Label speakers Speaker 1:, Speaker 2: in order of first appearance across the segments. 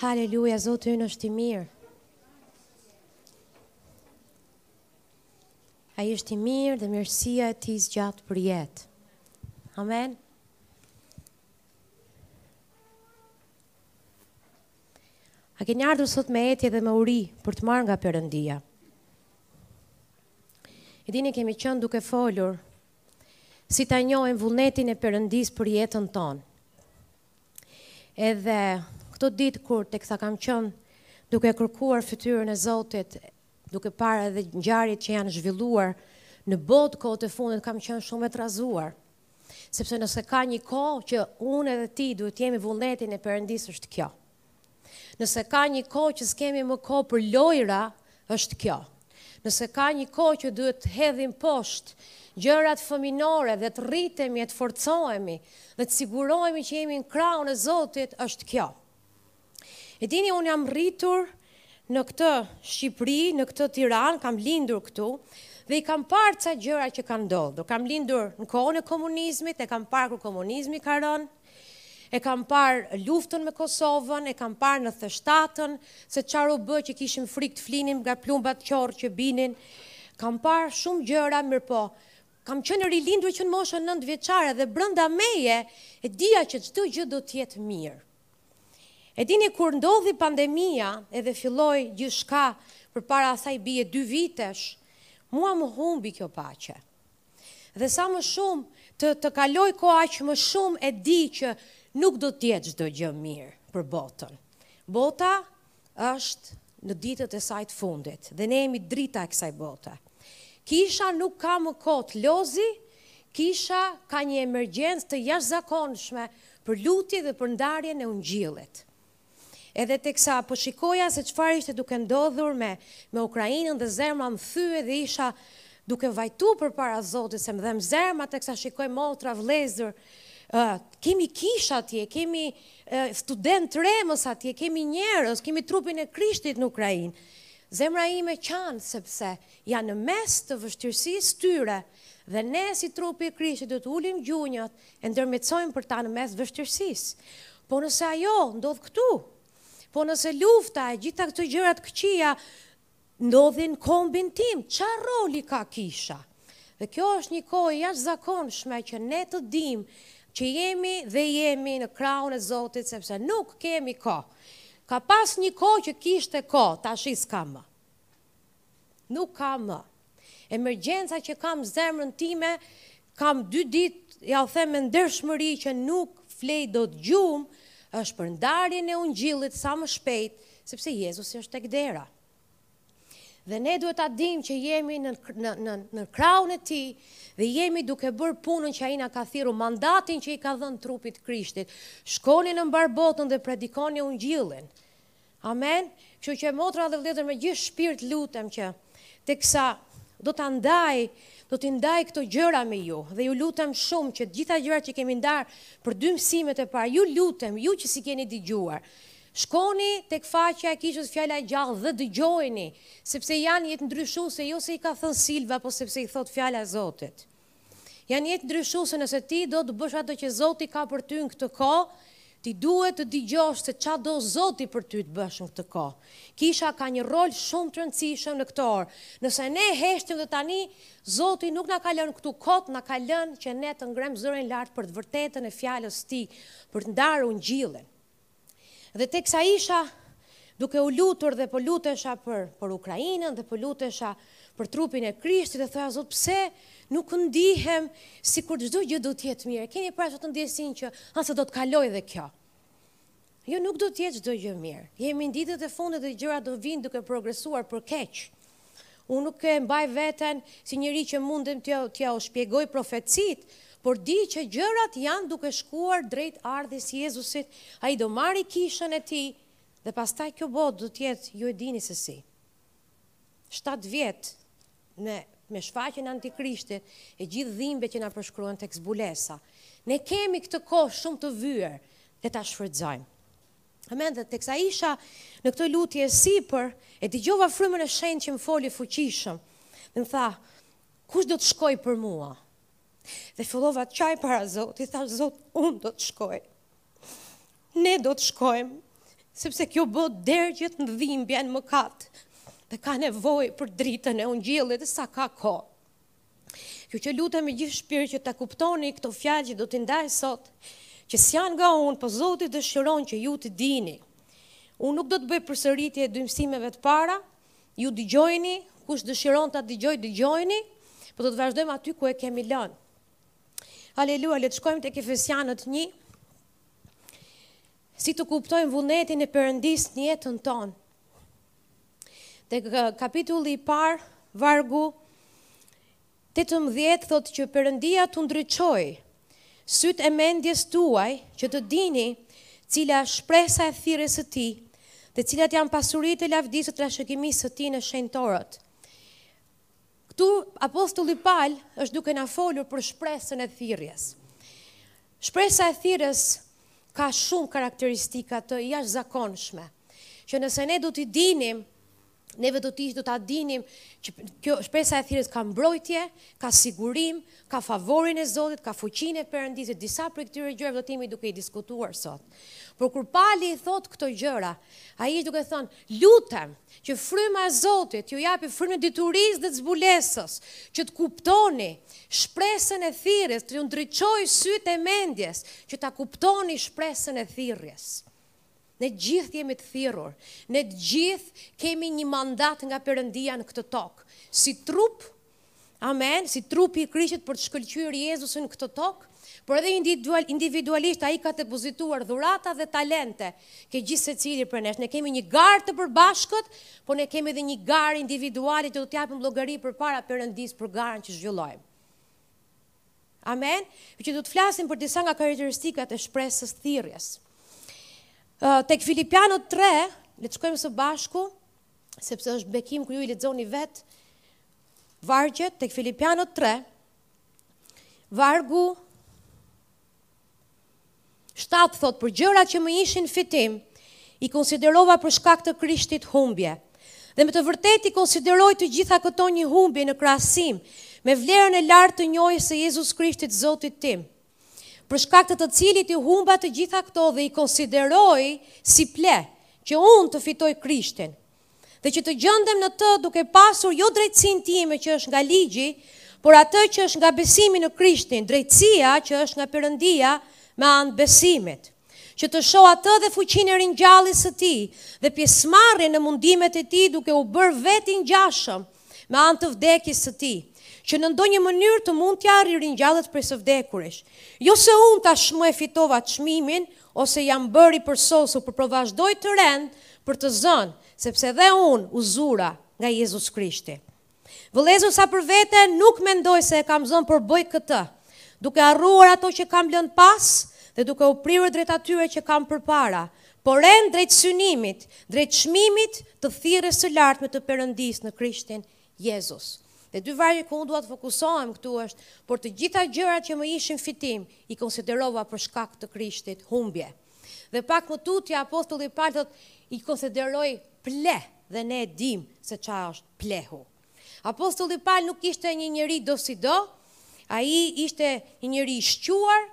Speaker 1: Haleluja, Zoti ynë është i mirë. Ai është i mirë dhe mirësia e tij zgjat për jetë. Amen. A keni ardhur sot me etje dhe me uri për të marrë nga Perëndia. E dini kemi qenë duke folur si ta njohim vullnetin e Perëndisë për jetën tonë. Edhe këto ditë kur teksa kam qenë duke kërkuar fytyrën e Zotit, duke parë edhe ngjarjet që janë zhvilluar në botë kohët e fundit, kam qenë shumë e trazuar. Sepse nëse ka një kohë që unë edhe ti duhet të jemi vullnetin e Perëndisë është kjo. Nëse ka një kohë që s'kemi më kohë për lojra, është kjo. Nëse ka një kohë që duhet të hedhim poshtë gjërat fëmijënore dhe të rritemi e të forcohemi dhe të sigurohemi që jemi në krahun e Zotit, është kjo. E dini, unë jam rritur në këtë Shqipëri, në këtë Tiranë, kam lindur këtu, dhe i kam parë ca gjëra që kanë ndodhur. Kam lindur në kohën e komunizmit, e kam parë kur komunizmi ka rënë, E kam parë luftën me Kosovën, e kam parë në '97-ën, se çarë u bë që kishim frikë të flinim nga plumbat qorr që binin. Kam parë shumë gjëra, mirëpo, kam qenë rilindur që në moshën nëntë vjeçare dhe brenda meje e dija që çdo gjë do të jetë mirë. E dini kur ndodhi pandemia edhe filloi gjithçka përpara asaj bie dy vitesh, mua më humbi kjo paqe. Dhe sa më shumë të të kaloj koha aq më shumë e di që nuk do të jetë çdo gjë mirë për botën. Bota është në ditët e saj të fundit dhe ne jemi drita e kësaj bote. Kisha nuk ka më kohë t'lozi, kisha ka një emergjencë të jashtëzakonshme për lutje dhe për ndarjen e ungjillit. Edhe teksa po shikoja se çfarë ishte duke ndodhur me me Ukrainën dhe zemra m'u thye dhe isha duke vajtu përpara Zotit, se më dhemb zemra teksa shikoj motra, vëllezër, kemi kisha atje, kemi studentë të Remës atje, kemi njerës, kemi trupin e Krishtit në Ukrainë. Zemra ime qan, sepse janë në mes të vështirësisë tyre, dhe ne si trupi i Krishtit do të ulim gjunjët, Të ndërmjetësojmë për ta në mes vështirësisë. Po nëse ajo ndodh këtu, po nëse lufta e gjitha këto gjëra të këqija ndodhin n'kombin tim, ça roli ka kisha? Dhe kjo është një kohë e jashtëzakonshme që ne të dimë që jemi dhe jemi në krahun e Zotit, sepse nuk kemi kohë. Ka pas një kohë që kishte kohë, tashi s'ka më. Nuk ka më. Emergjenca që kam në zemrën time, kam dy ditë, jua them me ndershmëri që nuk flej dot gjumë, është për ndarjen e ungjillit sa më shpejt, sepse Jezusi është tek dera. Dhe ne duhet ta dimë që jemi në në në në krahun e tij dhe jemi duke bërë punën që ai na ka thirrur, mandatin që i ka dhënë trupit të Krishtit. Shkoni në mbarë botën dhe predikoni ungjillin. Amen. Kështu që motra dhe vëllezër me gjithë shpirt lutem që teksa do ta ndaj, do t'i ndaj këto gjëra me ju dhe ju lutem shumë që të gjitha gjërat që kemi ndarë për dy mësimet e para, ju lutem, ju që s'i keni dëgjuar. Shkoni tek faqja e kishës fjala e gjallë dhe dëgjojini, sepse janë jetëndryshuese, jo se i ka thënë Silva, po sepse i thotë fjala e Zotit. Janë jetëndryshuese nëse ti do të bësh atë që Zoti ka për ty në këtë kohë, ti duhet të dëgjosh se ça do Zoti për ty të bësh në këtë kohë. Kisha ka një rol shumë të rëndësishëm në këtë orë. Nëse ne heshtim dhe tani, Zoti nuk na ka lënë këtu kot, na ka lënë që ne të ngremë zërin lart për të vërtetën e fjalës së tij, për të ndarë ungjillin. Dhe teksa isha duke u lutur dhe po lutesha për për Ukrainën dhe po lutesha për trupin e Krishtit dhe thoja Zot pse nuk ndihem sikur çdo gjë do të jetë mirë. Keni parasysh atë ndjesinë që a se do të kalojë dhe kjo. Jo nuk do të jetë çdo gjë mirë. Jemi në ditët e fundit dhe gjërat do vinë duke progresuar për keq. Unë nuk e mbaj veten si njeri që mundem t'ja t'jua shpjegoj profecitë, por di që gjërat janë duke shkuar drejt ardhjes së Jezusit, ai do marrë kishën e tij, dhe pastaj kjo botë do të jetë ju e dini se si. Shtatë vjet në me shfaqjen e antikrishtit e gjithë dhimbja që na përshkruan tek zbulesa. Ne kemi këtë kohë shumë të vyer e ta shfrytëzojmë. Amen. Dhe teksa isha në këtë lutje e sipër, e dëgjova frymën e shenjtë që më foli fuqishëm. Dhe më tha, kush do të shkojë për mua? Dhe fillova të qaj para Zotit, thashë Zot, unë do të shkoj. Ne do të shkojmë, sepse kjo botë dergjet në dhimbje në mëkat, dhe ka nevojë për dritën e ungjillit sa ka kohë. Kjo që lutem me gjithë shpirt që ta kuptoni këto fjalë që do t'i ndaj sot, që s'janë nga unë, po Zoti dëshiron që ju t'i dini. Unë nuk do të bëj përsëritje e dy mësimeve të para, ju dëgjojeni, kush dëshiron ta dëgjojë, dëgjojeni, po do të vazhdojmë aty ku e kemi lënë. Aleluja, le të shkojmë tek Efesianët 1. Si të kuptojmë vullnetin e Perëndisë në jetën tonë? Tek kapitulli i parë, vargu 18 thotë që Perëndia t'ju ndriçojë sytë e mendjes tuaj që të dini cila është shpresa e thirrjes së tij dhe cilat janë pasuritë e lavdisë së trashëgimisë së tij në shenjtorët. Këtu apostulli Pal është duke na folur për shpresën e thirrjes. Shpresa e thirrjes ka shumë karakteristika të jashtëzakonshme, që nëse ne do t'i dinim, neve do t'i do ta dinim që kjo shpresa e thirrjes ka mbrojtje, ka sigurim, ka favorin e Zotit, ka fuqinë e Perëndisë, disa prej këtyre gjërave do të jemi duke i diskutuar sot. Por kur Pali i thotë këto gjëra, ai është duke thënë, Lutem, që fryma e Zotit t'ju japë frymën e diturisë dhe të zbulesës, që të kuptoni shpresën e thirrjes, t'ju ndriçojë sytë e mendjes, që ta kuptoni shpresën e thirrjes. Ne të gjithë jemi të thirrur, ne të gjithë kemi një mandat nga Perëndia në këtë tokë, si trup Amen, si trupi i Krishtit për të shkëlqyer Jezusin në këtë tokë, por edhe individualisht ai ka depozituar dhurata dhe talente ke gjithë secili prej nesh. Ne kemi një garë të përbashkët, por ne kemi edhe një garë individuale që do të japim llogari përpara Perëndisë për garën që zhvillojmë. Amen. Që do të flasim për disa nga karakteristikat e shpresës së thirrjes. Tek Filipianët 3, le të shkojmë së bashku sepse është bekim kur ju i lexoni vetë vargjet tek Filipianët tre, vargu shtatë thotë por gjërat që më ishin fitim, i konsiderova për shkak të krishtit humbje. Dhe me të vërtetë i konsideroj të gjitha këto një humbje në krahasim, me vlerën e lartë të njohjes së Jezus Krishtit Zotit tim. për shkak të të cilit i humba të gjitha këto dhe i konsideroj si pleh, që unë të fitoj Krishtin, dhe që të gjendem në të duke pasur jo drejtësinë time që është nga ligji, por atë që është nga besimi në Krishtin, drejtësia që është nga Perëndia me anë të besimit. që të shoh atë dhe fuqinë e ringjalljes së tij dhe pjesëmarrjen në mundimet e tij duke u bërë vetë i ngjashëm me anë të vdekjes së tij, që në ndonjë mënyrë të mund t'ia arrij ringjalljes prej së vdekurish. Jo se unë tashmë e fitova çmimin ose jam bërë i përsosur, por po vazhdoj të rend për ta zënë, sepse dhe unë u zura nga Jezus Krishti. Vëllezër sa për vete nuk mendoj se e kam zënë, por bëj këtë, duke harruar ato që kam lënë pas dhe duke u prirur drejt atyre që kam përpara, po rend drejt synimit, drejt çmimit të thirrjes së lartme të Perëndisë në Krishtin Jezus. Dhe dy vargje ku unë dua të fokusohem këtu është, por të gjitha gjërat që më ishin fitim, i konsiderova për shkak të Krishtit humbje. Dhe pak më tutje apostulli Pal thotë i konsideroj pleh dhe ne e dimë se ça është plehu. Apostulli Pal nuk ishte një njeri dosido, ai ishte një njeri i shquar,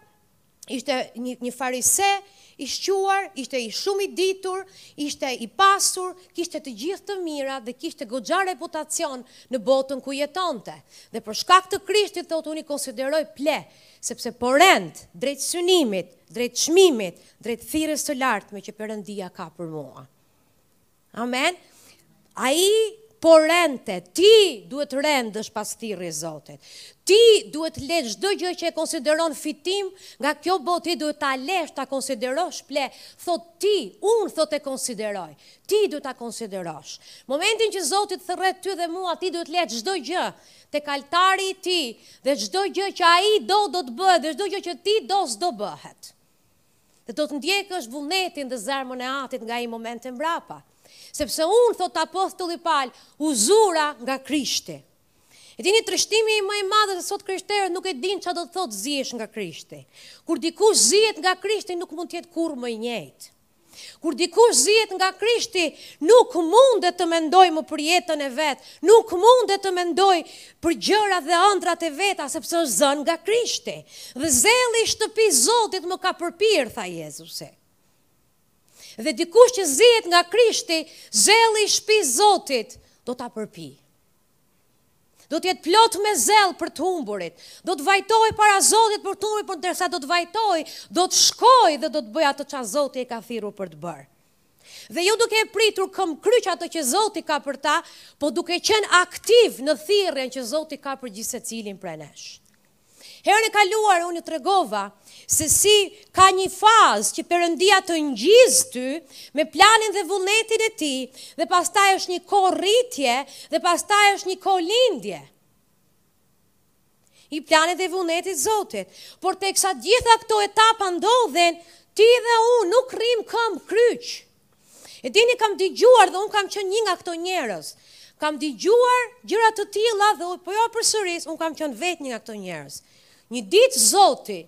Speaker 1: ishte një, një farise, i shquar, ishte i shumë i ditur, ishte i pasur, kishte të gjithë të mira dhe kishte goxha reputacion në botën ku jetonte. Dhe për shkak të Krishtit thotë unë i konsideroj pleh, sepse po rend drejt synimit, drejt çmimit, drejt thirrjes së lartme që Perëndia ka për mua. Amen. Ai po rendte, ti duhet të rendësh pas thirrjes Zotit. Ti duhet të lësh çdo gjë që e konsideron fitim, nga kjo botë ti duhet ta lësh, ta konsiderosh, pleh, thotë ti, unë thotë e konsideroj, ti duhet ta konsiderosh. Momentin që Zoti të thërret ty dhe mua, ti duhet të lësh çdo gjë, tek altari i tij, dhe çdo gjë që ai do, do të bëhet, dhe çdo gjë që ti do, s'do bëhet. dhe do të ndjekësh vullnetin dhe zemrën e Atit nga ai moment e mbrapa. Sepse unë, thotë apostulli Pal, u zura nga Krishti. E dini trishtimi im më i madh se sot krishterët nuk e dinë ça do të thotë zihesh nga Krishti. Kur dikush zihet nga Krishti nuk mund të jetë kurrë më i njëjtë. Kur dikush zihet nga Krishti, nuk mundet të mendojë më për jetën e vet, nuk mundet të mendojë për gjërat dhe andrrat e veta, sepse është zënë nga Krishti. Dhe zelli i shtëpisë Zotit më ka përpirë, tha Jezusi. Dhe dikush që zihet nga Krishti, zelli i shpisë Zotit, do ta përpijë. Do të jetë plot me zell për të humburit. Do të vajtojë para Zotit për të humburit, por ndërsa do të vajtojë, do të shkojë dhe do të bëjë atë ça Zoti e ka thirrur për të bërë. Dhe jo duke e pritur këmbëkryq ato që Zoti ka për ta, po duke qenë aktiv në thirrjen që Zoti ka për gjithsecilin prej nesh. Herën e kaluar unë ju tregova se si ka një fazë që Perëndia të ngjiz ty me planin dhe vullnetin e tij dhe pastaj është një kohë rritje dhe pastaj është një kohë lindje. i planit dhe vullnetit Zotit. Por teksa gjitha këto etapa ndodhin, ti dhe unë nuk rrimë këmbëkryq. E dini kam dëgjuar dhe unë kam qenë një nga këto njerëz. Kam dëgjuar gjëra të tilla dhe po jua përsëris, unë kam qenë vetë një nga këto njerëz. Një ditë Zoti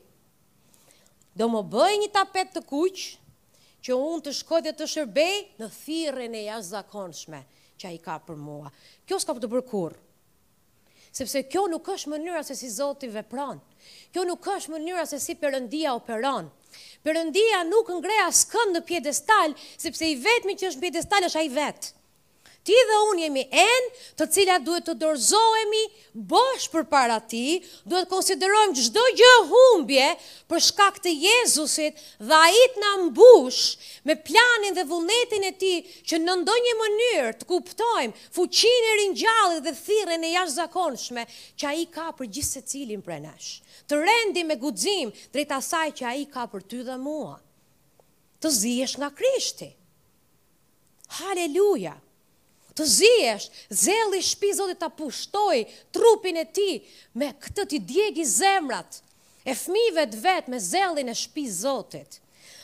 Speaker 1: do më bëjë një tapet të kuq që unë të shkoj dhe të shërbej në thirrjen e jashtëzakonshme që ai ka për mua. Kjo s'ka për t'u bërë kurrë. Sepse kjo nuk është mënyra se si Zoti vepron. Kjo nuk është mënyra se si Perëndia operon. Perëndia nuk ngre askënd në piedestal, sepse i vetmi që është në piedestal është ai vetë. Ti dhe unë jemi enë, të cilat duhet të dorëzohemi bosh përpara tij, duhet të konsiderojmë çdo gjë humbje për shkak të Jezusit dhe ai të na mbushë me planin dhe vullnetin e tij që në ndonjë mënyrë të kuptojmë Fuqinë e ringjalljes dhe thirrjen e jashtëzakonshme që Ai ka për gjithsecilin prej nesh. Të rendim me guxim drejt asaj që Ai ka për ty dhe mua. Të zihesh nga Krishti. Haleluja! Të zihesh, zelli i shpisë Zotit ta pushtojë trupin e tij me këtë t'i djegi zemrat. E fëmijëve të vet me zellin e shpisë Zotit.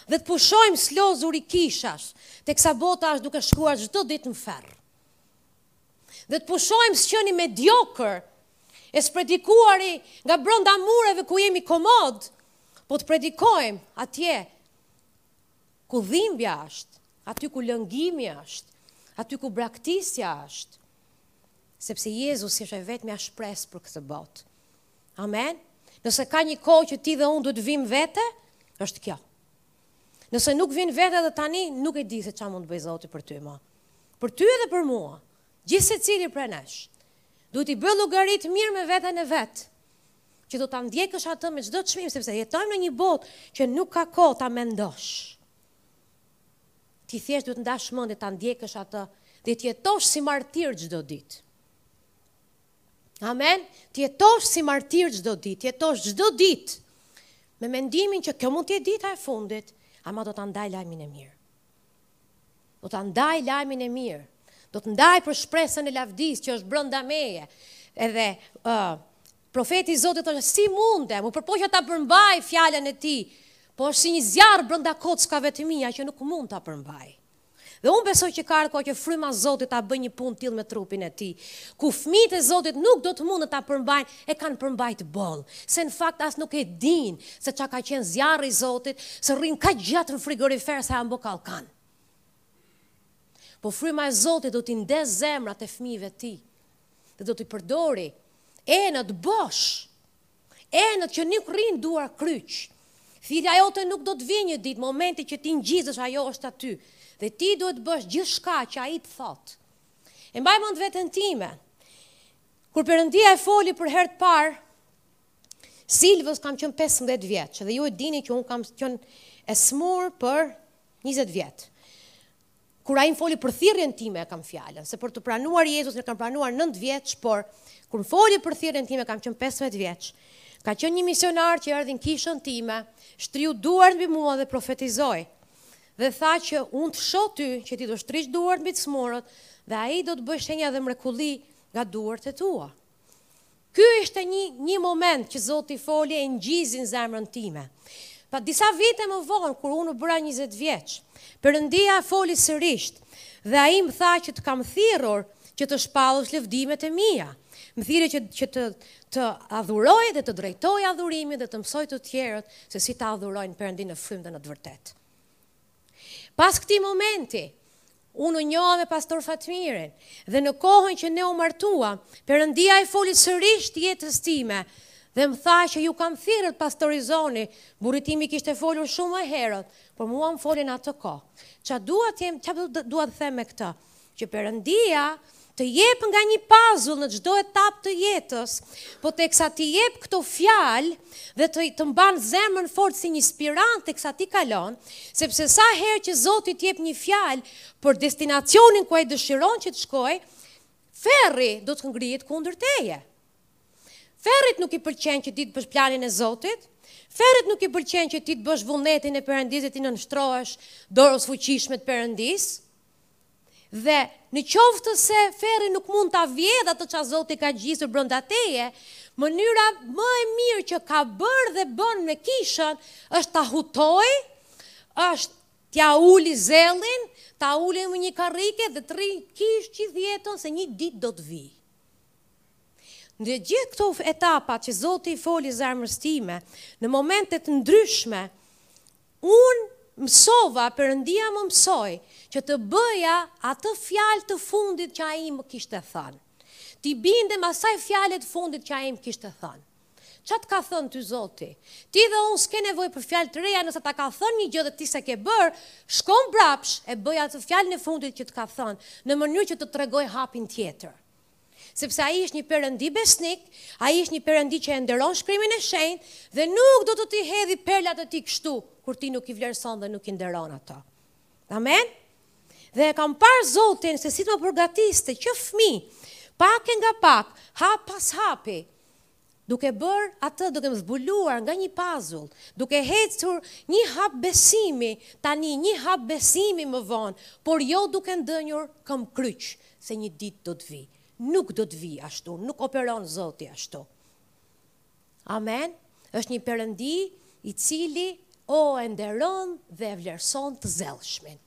Speaker 1: Dhe të pushojmë së lozuri kishash, teksa bota është duke shkuar çdo ditë në ferr. Dhe të pushojmë së qëni mediokër, e së predikuari nga brënda mureve ku jemi komod, po të predikojmë atje ku dhimbja është, aty ku lëngimi është, aty ku braktisja është, sepse Jezusi është e vetmja shpresë për këtë botë. Amen. Nëse ka një kohë që ti dhe unë duhet të vimë në vete, është kjo. Nëse nuk vimë në vete dhe tani, nuk e di se ça mund të bëjë Zoti për ty më. Për ty edhe për mua. Gjithsecili prej nesh. Duhet t'i bëjë llogaritë mirë me veten e vet. Që do ta ndjekësh atë me çdo çmim, sepse jetojmë në një botë që nuk ka kohë ta mendosh. Ti thjesht duhet të ndash mendjen ta ndjekësh atë dhe të jetosh si martir çdo ditë. Amen. Të jetosh si martir çdo ditë, të jetosh çdo ditë me mendimin që kjo mund të jetë dita e fundit, ama do ta ndaj lajmin e mirë. Do ta ndaj lajmin e mirë. Do të ndaj për shpresën e lavdisë që është brenda meje. Edhe ë uh, profeti i Zotit thotë si mundem, u përpoqa ta përmbaj fjalën e tij, po është si një zjarr brenda kockave të mia që nuk mund ta përmbaj. Dhe unë besoj që ka ardhur koha që fryma e Zotit ta bëjë një punë të tillë me trupin e tij, ku fëmijët e Zotit nuk do të mundin ta përmbajnë, e kanë përmbajt boll, se në fakt as nuk e dinë se ça ka qenë zjarri i Zotit, se rrinë kaq gjatë në frigorifer sa janë bë kallkan. Po fryma e Zotit do t'i ndezë zemrat e fëmijëve të tij dhe do t'i përdori enët bosh Enët që nuk rrinë duar kryq. Thirrja jote nuk do të vijë një ditë, momenti që ti ngjizesh ajo është aty dhe ti duhet të bësh gjithçka që ai të thotë. E mbaj mend veten time. Kur Perëndia i foli për herë të parë Silvës kam qenë 15 vjeç dhe ju e dini që un kam qenë e smur për 20 vjet. Kur ai më foli për thirrjen time e kam fjalën, se për të pranuar Jezusin e kam pranuar 9 vjeç, por kur më foli për thirrjen time kam qenë 15 vjeç. Ka qenë një misionar që erdhi në kishën time, shtriu duart mbi mua dhe profetizoi. Dhe tha që unë të shoh ty që ti do shtrish duart mbi të smurët dhe ai do të bëjë shenja dhe mrekulli nga duart e tua. Ky ishte një një moment që Zoti foli e ngjizi në zemrën time. Pas disa vite më vonë, kur unë u bëra njëzet vjeç, Perëndia foli sërish dhe Ai më tha që të kam thirrur që të shpallësh lëvdimet e mia. Më thirri që, që të, të adhuroj dhe të drejtoj adhurimin dhe të mësoj të tjerët se si ta adhurojnë Perëndinë në frymë dhe në të vërtetë. Pas këtij momenti, Unë u njoha me pastor Fatmirin dhe në kohën që ne u martuam, Perëndia i foli sërish jetës time dhe më tha që ju kam thirrë të pastorizoni, burrit tim i kishte folur shumë më herët, por mua më foli në atë kohë. Ça dua të them, ça dua të them me këtë, që Perëndia të jep nga një puzzle në çdo etapë të jetës, po teksa t'i jep këto fjalë dhe të të mban zemrën fort si një spirant teksa ti kalon, sepse sa herë që Zoti të jep një fjalë për destinacionin ku ai dëshiron që të shkojë, ferri do të ngrihet kundër teje. Ferrit nuk i pëlqen që ti të bësh planin e Zotit, Ferrit nuk i pëlqen që ti të bësh vullnetin e Perëndisë dhe t'i nënshtrohesh dorës së fuqishme të Perëndisë. Dhe, në qoftë se ferri nuk mund ta vjedhë atë ça Zoti ka ngjizur brenda teje, mënyra më e mirë që ka bërë dhe bën me kishën është ta hutoj, është t'ja uli zellin, ta uli në një karrike dhe të rri kshu gjithë jetën se një ditë do të vijë. Në gjithë këto etapa që Zoti i foli zemrës time, në momente të ndryshme, Unë mësova, Perëndia më mësoi, që të bëja atë fjalë të fundit që Ai më kishte thënë. T'i bindem asaj fjale të fundit që Ai më kishte thënë. Ça të ka thënë ty Zoti? Ti dhe unë s'ke nevojë për fjalë të reja nëse ta ka thënë një gjë dhe ti s'e ke bërë, shkon mbrapsht e bëje atë fjalën e fundit që të ka thënë, në mënyrë që të tregoj hapin tjetër. Sepse ai është një perëndi besnik, ai është një perëndi që e nderon shkrimin e shenjtë dhe nuk do të t'i hedhi perlat e tij kështu kur ti nuk i vlerëson dhe nuk i nderon ato. Amen. Dhe e kam parë Zotin se si të më përgatiste që fëmijë, pak e nga pak, hap pas hapi, duke bërë atë, duke më zbuluar nga një pazull, duke ecur një hap besimi tani, një hap besimi më vonë, por jo duke ndënjur këmbë kryq, se një ditë do të vijë. Nuk do të vijë ashtu, nuk operon Zoti ashtu. Amen. Është një Perëndi i cili o e nderon dhe e vlerëson të zellshmin.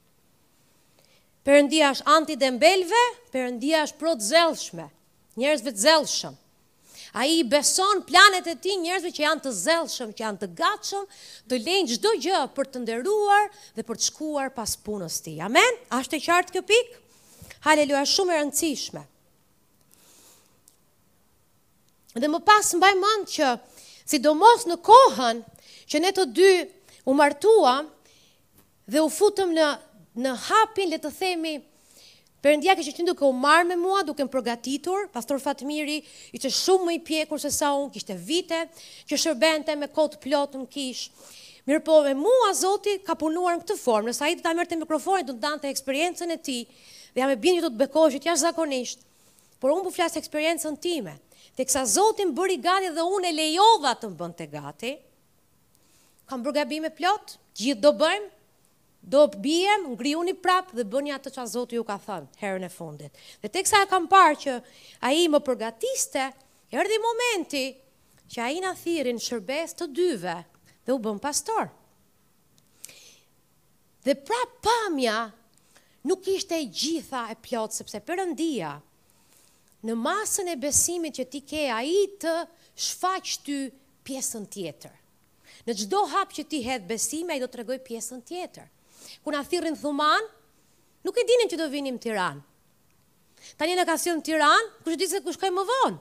Speaker 1: Perëndia është anti dembelve, Perëndia është pro të zellshme, njerëzve të zellshëm. Ai i beson planet e tij njerëzve që janë të zellshëm, që janë të gatshëm, të lënë çdo gjë për të nderuar dhe për të shkuar pas punës së tij. Amen. A është e qartë kjo pikë? Haleluja, shumë e rëndësishme. Dhe më pas mbaj mend që sidomos në kohën që ne të dy u martuam, Dhe u futëm në në hapin le të themi Perëndia kishte qenë duke u marrë me mua, duke më përgatitur, pastor Fatmiri ishte shumë më i pjekur se sa unë, kishte vite që shërbente me kohë të plotë në kishë. Mirëpo, me mua Zoti ka punuar në këtë formë, nëse ai do ta merrte mikrofonin, do ndante eksperiencën e tij, dhe jam e bindë që do të bekoheshit jashtëzakonisht, por unë po flas eksperiencën time, teksa Zoti më bëri gati dhe unë e lejova të më bënte gati, Kam bërë gabime plot, të gjithë do bëjmë, do biem, ngrihuni prapë dhe bëni atë që Zoti ju ka thënë herën e fundit. Dhe teksa e kam parë që ai më përgatiste, erdhi momenti që ai na thirri në shërbesë të dyve dhe u bëmë pastorë. Dhe prapë pamja nuk ishte e gjitha e plotë sepse Perëndia në masën e besimit që ti ke ai të shfaq ty pjesën tjetër. Në çdo hap që ti hedh besimi, ai do të tregojë pjesën tjetër. Kur na thirri në Thumanë, nuk e dinim që do vinim në Tiranë. Tani na ka sjellë në Tiranë, kush e di se ku shkojmë më vonë.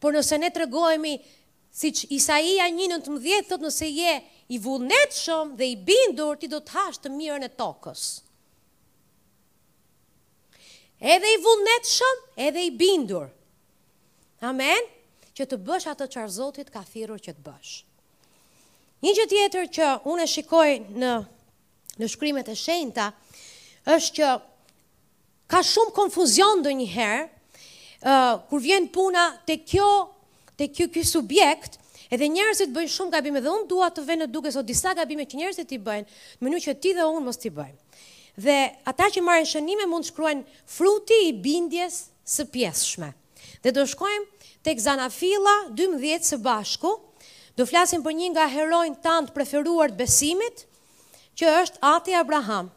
Speaker 1: Por nëse ne tregohemi siç Isaia 1:19 thotë nëse je i vullnetshëm dhe i bindur, ti do të hash të mirën e tokës. Edhe i vullnetshëm, edhe i bindur. Amen. Që të bësh atë çfarë Zoti të ka thirrur që të bësh. Një gjë tjetër që unë e shikoj në në shkrimet e shenjta është që ka shumë konfuzion ndonjëherë uh, kur vjen puna te kjo te ky ky subjekt edhe njerëzit bëjnë shumë gabime dhe unë dua të vë në dukje sot disa gabime që njerëzit i bëjnë në mënyrë që ti dhe unë mos t'i bëjmë. Dhe ata që marrin shënime mund të shkruajnë fruti i bindjes së pjesshme. Dhe do shkojmë tek Zanafilla 12 së bashku. Do flasim për një nga heronjtë tanë të preferuar të besimit, që është Ati Abraham.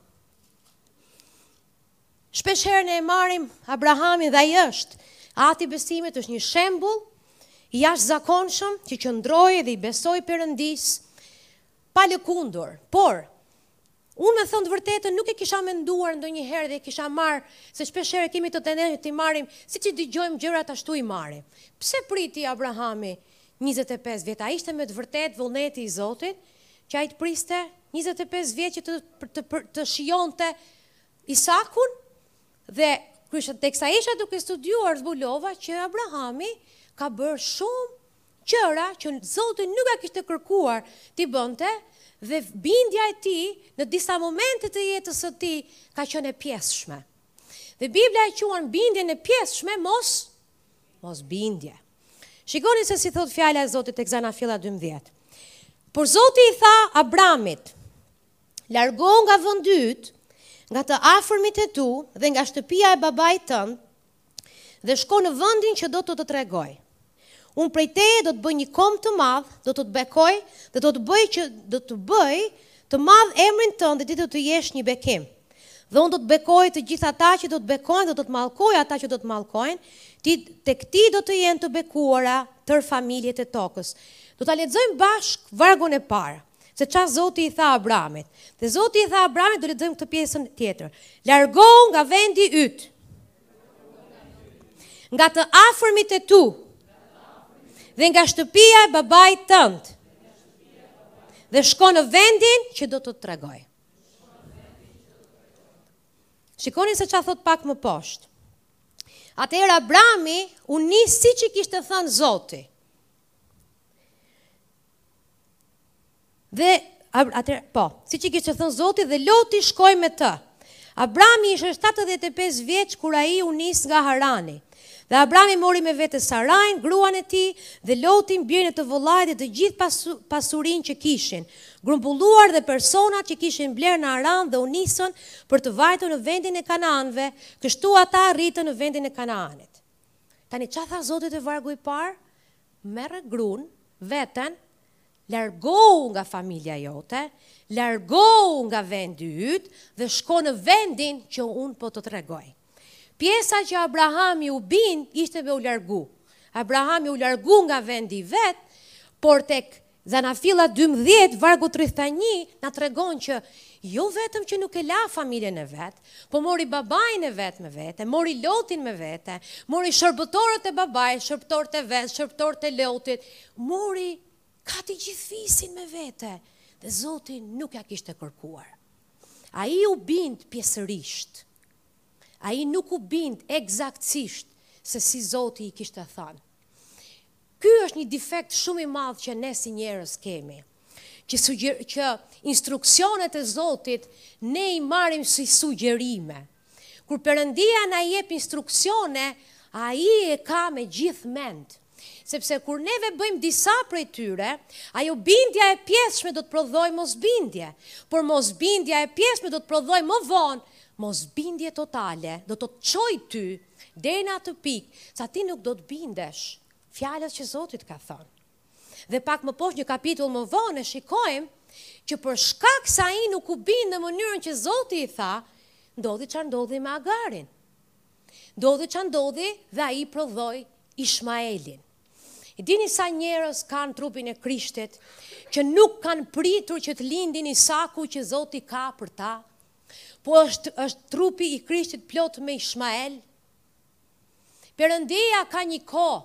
Speaker 1: Shpesh herë ne e marrim Abrahamin dhe ai është ati i besimit, është një shembull i jashtëzakonshëm që qëndroi dhe i besoi Perëndisë pa lëkundur. Por unë me thënë të vërtetën nuk e kisha menduar ndonjëherë dhe e kisha marrë se shpesh herë kemi të tendencë të marrim siç i dëgjojmë gjërat ashtu i marrim. Pse priti Abrahami 25 vjet? A ishte me të vërtetë vullneti i Zotit që ai të priste 25 vjet që të të, të, të shijonte Isakun dhe Krishtin. Teksa isha duke studiuar zbulova që Abrahami ka bërë shumë gjëra që Zoti nuk ia kishte kërkuar t'i bënte dhe bindja e tij në disa momente të jetës së tij ka qenë e pjesshme. Dhe Bibla e quan bindjen e pjesshme mos mos bindje. Shikoni se si thotë fjala e Zotit tek Zanafilla 12. Por Zoti i tha Abramit, Largohu nga vendi yt, nga të afërmit e tu dhe nga shtëpia e babait tënd dhe shko në vendin që do të të tregoj. Unë prej teje do të bëj një komb të madh, do të të bekoj dhe do të bëj që do të bëj të madh emrin tënd dhe ti do të jesh një bekim. Dhe unë do të bekoj të gjithë ata që do të bekojnë dhe do të mallkoj ata që do të mallkojnë, ti tek ti do të jenë të bekuara tërë familjet e tokës. Do ta lexojmë bashkë vargun e parë. Se ça Zoti i tha Abramit. Dhe Zoti i tha Abramit, do lexojmë këtë pjesën tjetër. Largohu nga vendi yt. Nga të afërmit e tu. Dhe nga shtëpia e babait tënd. Dhe shko në vendin që do të të tregoj. Shikoni se ça thotë pak më poshtë. Atëherë Abrami u nis siç i kishte thënë Zoti. Dhe atëherë, po, siç i kishte thënë Zoti dhe Loti shkoi me të. Abrami ishte 75 vjeç kur ai u nis nga Harani. Dhe Abrami mori me vete Sarajn, gruan e tij, dhe Lotin, birin e të vëllait dhe të gjithë pasurinë që kishin grumbulluar dhe personat që kishin blerë në Haran dhe u nisën për të vajtur në vendin e Kanaanëve, kështu ata arritën në vendin e Kanaanit. Tani ça tha Zoti te vargu i parë? Merre grun, veten, largohu nga familja jote, largohu nga vendi yt dhe shko në vendin që unë po të tregoj. Pjesa që Abrahami u bind ishte me u largu. Abrahami u largu nga vendi i vet, por tek Dhe Zanafilla dymbëdhjetë, vargu tridhjetë e një, na tregon që jo vetëm që nuk e la familjen e vet, po mori babain e vet me vete, mori Lotin me vete, mori shërbëtorët e babait, shërbëtorët e vet, shërbëtorët e Lotit, mori gati gjithë fisin me vete, dhe Zoti nuk ia kishte kërkuar. Ai u bind pjesërisht. Ai nuk u bind ekzaktësisht se si Zoti i kishte thënë. Ky është një difekt shumë i madh që ne si njerëz kemi. Që sugjer që instruksionet e Zotit ne i marrim si sugjerime. Kur Perëndia na jep instruksione, ai e ka me gjithë mend. Sepse kur neve bëjmë disa prej tyre, ajo bindja e pjesshme do të prodhojë mosbindje, por mosbindja e pjesshme do të prodhojë më vonë mosbindje totale, do të të çojë ty Deri në atë pikë, sa ti nuk do të bindesh fjalës që Zoti të ka thënë. Dhe pak më poshtë një kapitull më vonë e shikojmë që për shkak se ai nuk u bind në mënyrën që Zoti i tha, ndodhi çfarë ndodhi me Agarin. Ndodhi çfarë ndodhi dhe ai prodhoi Ishmaelin. E dini sa njerëz ka në trupin e Krishtit që nuk kanë pritur që të lindin Isakun që Zoti ka për ta Po është, është trupi i Krishtit plot me Ishmael? Perëndia ka një kohë,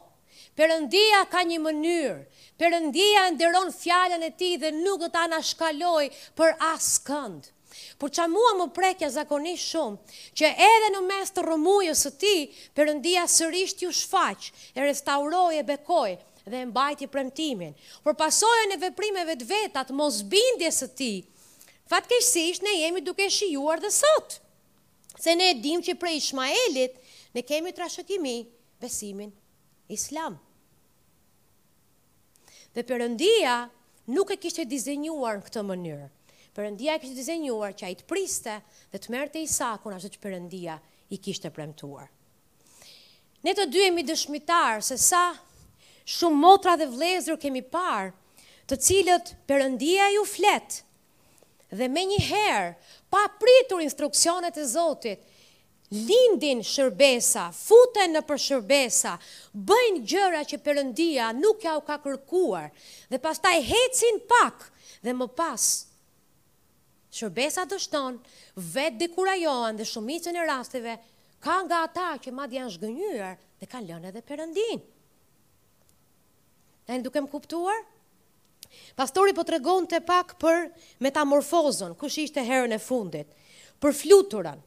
Speaker 1: Perëndia ka një mënyrë, Perëndia e nderon fjalën e tij dhe nuk do ta anashkalojë për askënd. Por ça mua më prek jashtëzakonisht shumë, që edhe në mes të rrëmujës së tij, Perëndia sërish iu shfaq, e restauroi, e bekoi, dhe e mbajti premtimin. Por pasojën e veprimeve të veta, të mosbindjes së tij, Fatkeqësisht ne jemi duke e shijuar dhe sot, se ne e dimë që prej Ishmaelit ne kemi trashëgimi besimin Islam. Dhe Perëndia nuk e kishte dizenjuar në këtë mënyrë. Perëndia e kishte dizenjuar që ai të priste dhe të merrte Isakun ashtu që Perëndia i kishte premtuar. Ne të dy jemi dëshmitarë se sa shumë motra dhe vëllezër kemi parë, të cilët Perëndia iu flet, dhe menjëherë, pa pritur instruksionet e Zotit, lindin shërbesa, futen nëpër shërbesa, bëjnë gjëra që Perëndia nuk jua ka kërkuar, dhe pastaj hecin pak, dhe më pas, Shërbesa dështon, vetë dekurajohen dhe shumicën e rasteve ka nga ata që madje janë zhgënjyer dhe kanë lënë edhe Perëndinë. Jeni duke më kuptuar? Pastori po tregonte pak për metamorfozën, kush ishte herën e fundit, për fluturën.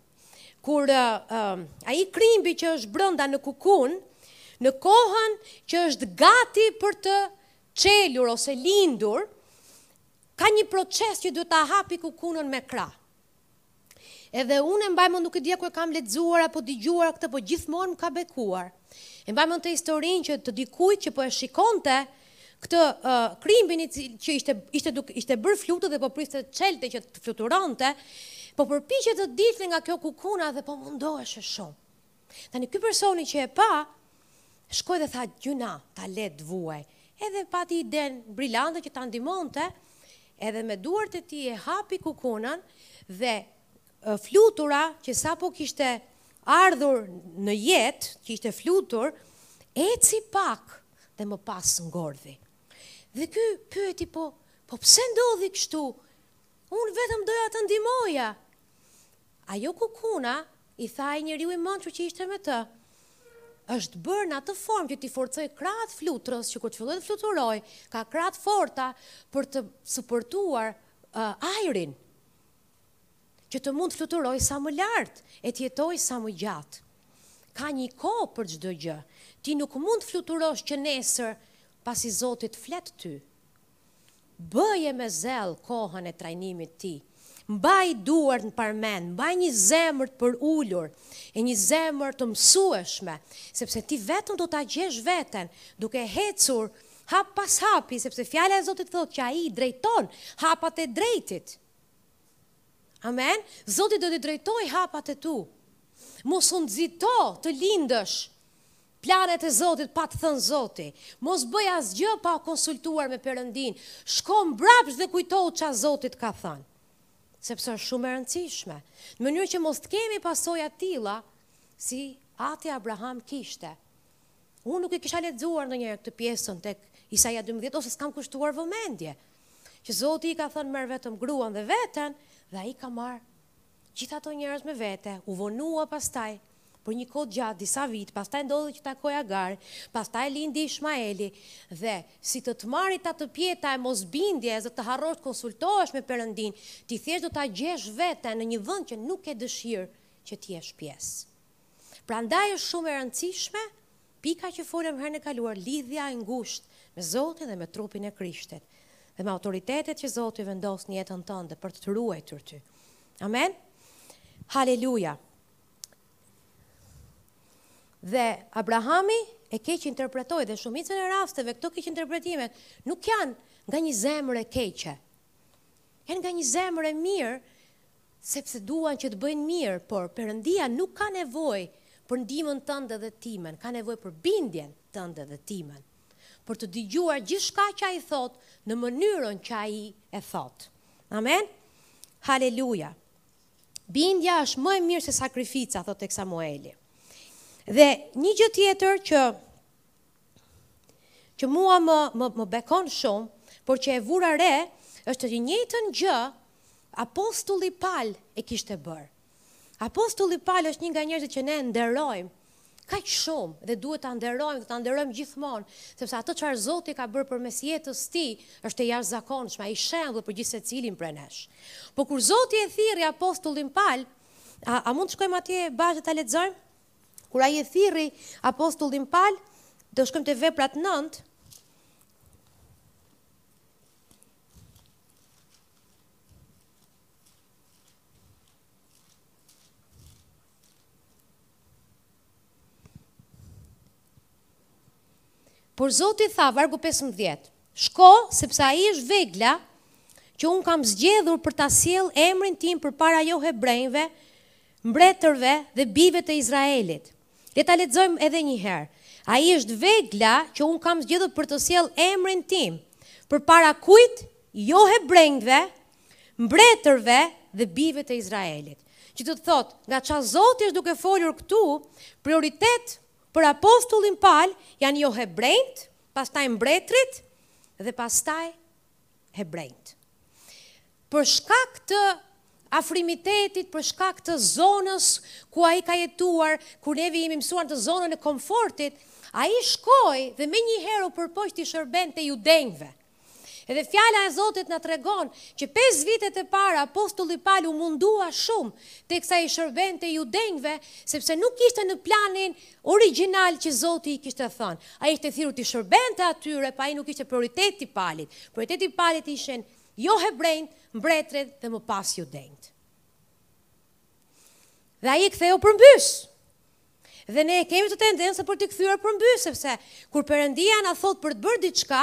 Speaker 1: Kur uh, uh, ai krimbi që është brenda në kukun, në kohën që është gati për të çelur ose lindur, Ka një proces që duhet ta hapi kukunën me krah. Edhe unë e mbaj mend nuk e di ku e kam lexuar apo dëgjuar këtë, po gjithmonë më ka bekuar. E mbaj mend këtë historinë që të dikujt që po e shikonte këtë uh, krimbin i cil, që ishte ishte duke ishte bërë flutur dhe po priste të çelte që të fluturonte, po përpiqej të dilte nga kjo kukuna dhe po mundoheshe shumë. Tani ky personi që e pa, shkoi dhe tha gjynah, ta lë të vuajë. Edhe pati idenë brilante që ta ndihmonte, edhe me duart e tij e hapi kukunën dhe flutura që sapo kishte ardhur në jetë, që ishte flutur, eci pak dhe më pas ngordhi. Dhe ky pyeti po, po pse ndodhi kështu? Unë vetëm doja ta ndihmoja. Ajo kukuna I tha ai njeriu i mençur që ishte me të. Është bërë në atë formë që t'i forcojë krahat fluturës, që kur të fillojë të fluturojë, ka krahat e forta për të suportuar uh, ajrin, që të mund të fluturojë sa më lart e të jetojë sa më gjatë. Ka një kohë për çdo gjë. Ti nuk mund të fluturosh që nesër pasi Zoti të flet ty. Bëje me zell kohën e trajnimit të tij. Mbaj duart në parmendë, mbaj një zemër të përulur e një zemër të mësueshme, sepse ti vetëm do ta gjesh veten duke ecur hap pas hapi, sepse fjala e Zotit thotë që ai i drejton hapat e të drejtit. Amen. Zoti do t'i drejtojë hapat e tu. Mos u nxito të lindësh Planet e Zotit pa të thënë Zoti. Mos bëj asgjë pa u konsultuar me Perëndinë. Shko mbrapsht dhe kujtohu ça Zoti të ka thënë. Sepse është shumë e rëndësishme. Në mënyrë që mos të kemi pasoja të tilla si ati Abraham kishte. Unë nuk e kisha lexuar ndonjëherë këtë pjesën tek Isaia 12 ose s'i kam kushtuar vëmendje. Që Zoti i ka thënë merr vetëm gruan dhe veten dhe ai ka marrë Gjithë ato njerëz me vete, u vonua pastaj për një kohë të gjatë, disa vite, pastaj ndodhi që takoi Agarin, pastaj lindi Ishmaeli, dhe si të të marrë tatëpjeta e mosbindjes dhe të harrosh të konsultohesh me Perëndinë, ti thjesht do ta gjesh veten në një vend që nuk ke dëshirë që të jesh pjesë. Prandaj është shumë e rëndësishme Pika që folëm herën e kaluar lidhja e ngushtë me Zotin dhe me trupin e Krishtit dhe me autoritetet që Zoti vendos në jetën tënde për të të ruajtur ty. Amen. Haleluja. Dhe Abrahami e keqinterpretoi dhe shumicën e rasteve këto keqinterpretime nuk janë nga një zemër e keqe. Janë nga një zemër e mirë Sepse duan që të bëjnë mirë, por Perëndia nuk ka nevojë për ndihmën tënde dhe timen, ka nevojë për bindjen tënde dhe timen, për të dëgjuar gjithçka që Ai thotë në mënyrën që Ai e thotë. Amen. Haleluja. Bindja është më e mirë se sakrifica, thotë tek Samueli. Dhe një gjë tjetër që që mua më më më bekon shumë, por që e vura re, është të njëjtën gjë Apostulli Pal e kishte bërë. Apostulli Pal është një nga njerëzit që ne nderojmë kaq shumë dhe duhet ta nderojmë dhe ta nderojmë gjithmonë, sepse ato çfarë Zoti ka bërë përmes jetës së tij është e jashtëzakonshme, ai shembull për gjithsecilin prej nesh. Po kur Zoti e thirri apostullin Pal, a, a mund të shkojmë atje bashkë ta lexojmë? Kur ai e thirri apostullin Pal, do shkojmë te veprat 9, Por Zoti tha, vargu 15, shko, sepse ai është vegla që unë kam zgjedhur për ta sjellë emrin tim përpara johebrenjve, mbretërve dhe bijve të Izraelit. Le ta lexojmë edhe një herë. Ai është vegla që unë kam zgjedhur për të sjellë emrin tim, përpara kujt? Johebrenjve, mbretërve dhe bijve të Izraelit. Që do të thotë, nga ça Zoti është duke folur këtu, prioritet për apostullin Pal janë johebrenjtë, pastaj mbretërit dhe pastaj hebrenjtë. Për shkak të afrimitetit, për shkak të zonës ku ai ka jetuar, kur neve jemi mësuar te zona e komfortit, ai shkoi dhe menjëherë u përpoq t'i shërbente judenjve. Edhe fjala e Zotit na tregon që 5 vitet e para apostulli Pal u mundua shumë teksa i shërbente judenjve, sepse nuk ishte në planin Origjinal që Zoti i kishte thënë. Ai ishte thirrur t'i shërbente atyre, por ai nuk ishte prioritet i Palit. Prioriteti i Palit ishin johebrenjtë, mbretërit dhe më pas judenjtë. Dhe ai e ktheu përmbys. Dhe ne kemi atë tendencë për t'i kthyer përmbys sepse kur Perëndia na thotë për të bërë diçka,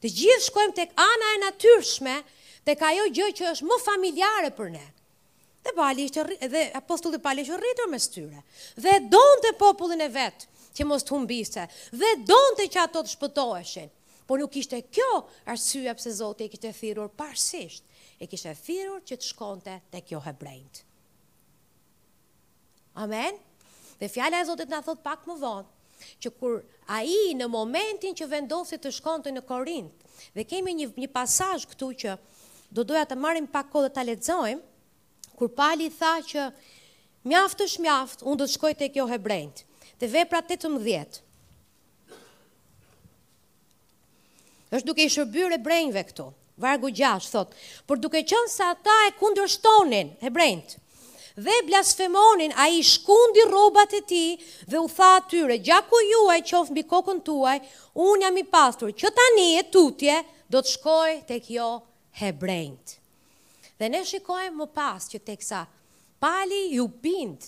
Speaker 1: të gjithë shkojmë tek ana e natyrshme, tek ajo gjë që është më familjare për ne. Dhe Pali ishte rri, dhe apostulli Pali ishte rritur mes tyre. Dhe e donte popullin e vet që mos të humbiste, dhe donte që ato të shpëtoheshin. Por nuk ishte kjo arsyeja pse Zoti e kishte thirrur parësisht. E kishte thirrur që të shkonte tek jo hebrenjtë. Amen. Dhe fjala e Zotit na thot pak më vonë që kur ai në momentin që vendosi të shkonte në Korint, dhe kemi një një pasazh këtu që do doja të marrim pak kohë dhe ta lexojmë, kur Pali tha që mjaft është mjaft, unë do të shkoj tek jo hebrenjt. Te vepra 18. Është duke i shërbyer hebrenjve këtu. Vargu 6 thot, por duke qenë se ata e kundërshtonin hebrenjt dhe blasfemonin, ai shkundi rrobat e tij dhe u tha atyre, gjaku juaj qoftë mbi kokën tuaj, unë jam i pastur, që tani e tutje do të shkoj tek jo hebrenjt. Dhe ne shikojmë më pas që teksa Pali iu bind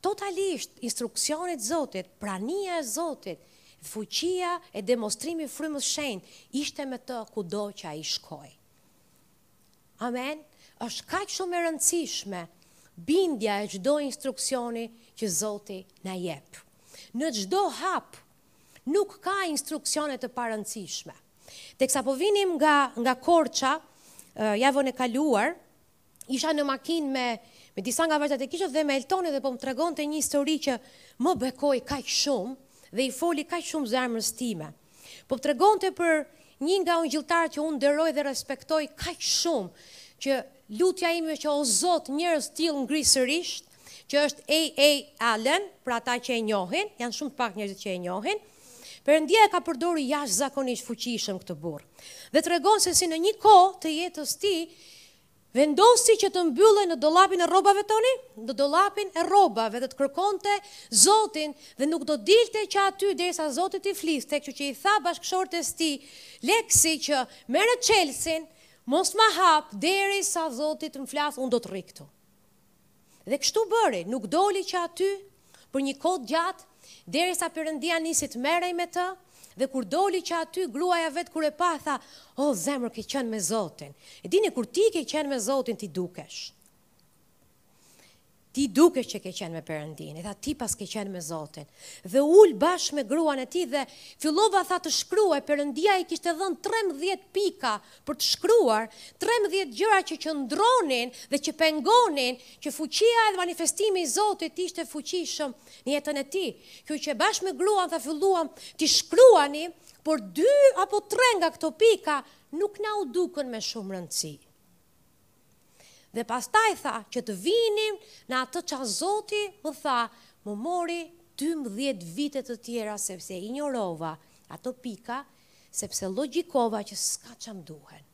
Speaker 1: Totalisht instruksionit të Zotit, prania e Zotit, fuqia e demonstrimi frymës shenjtë ishte me të kudo që ai shkoi. Amen. Është kaq shumë e rëndësishme bindja e çdo instruksioni që Zoti na jep. Në çdo hap nuk ka instruksione të parëndësishme. Teksa po vinim nga nga Korça, javën e kaluar, isha në makinë me me disa nga vajzat e kishës dhe me Eltonin dhe po më tregonte një histori që më bekoi kaq shumë dhe i foli kaq shumë zemrës time. Po më tregonte për një nga ungjilltarët që unë nderoj dhe respektoj kaq shumë që lutja ime që o Zot njerëz të tillë ngri sërisht që është A.A. Allen, për ata që e njohin, janë shumë të pak njerëzit që e njohin, Perëndia e ka përdorur jashtëzakonisht fuqishëm këtë burrë. Dhe tregon se si në një kohë të jetës tij, vendosi që të mbyllej në dollapin e rrobave toni, në dollapin e rrobave dhe të kërkonte Zotin dhe nuk do dilte që aty derisa Zoti t'i fliste, kështu që i tha bashkëshortes tij, Leksi, që merre çelësin, mos ma hap, derisa Zoti të më flasë, unë do të rri këtu. Dhe kështu bëri, nuk doli që aty për një kohë të gjatë, derisa Perëndia nisi të merrej me të, dhe kur doli që aty, gruaja vet kur e pa, tha, O, zemër, ke qenë me Zotin. E dini, kur ti ke qenë me Zotin, ti dukesh. Ti dukesh që ke qenë me Perëndin. I tha, ti paske qenë me Zotin. Dhe u ul bashkë me gruan e tij dhe fillova tha të shkruaj, Perëndia i kishte dhënë 13 pika për të shkruar trembëdhjetë gjëra që qëndronin dhe që pengonin që fuqia edhe manifestimi i Zotit të ishte fuqishëm në jetën e tij. Kështu që bashkë me gruan tha filluam t'i shkruanim, por dy apo tre nga këto pika nuk na u dukën me shumë rëndësi. Dhe pastaj tha që të vinim në atë ça zoti më tha më mori 12 vite të tjera sepse injorova ato pika sepse logjikova që s'ka ça më duhen.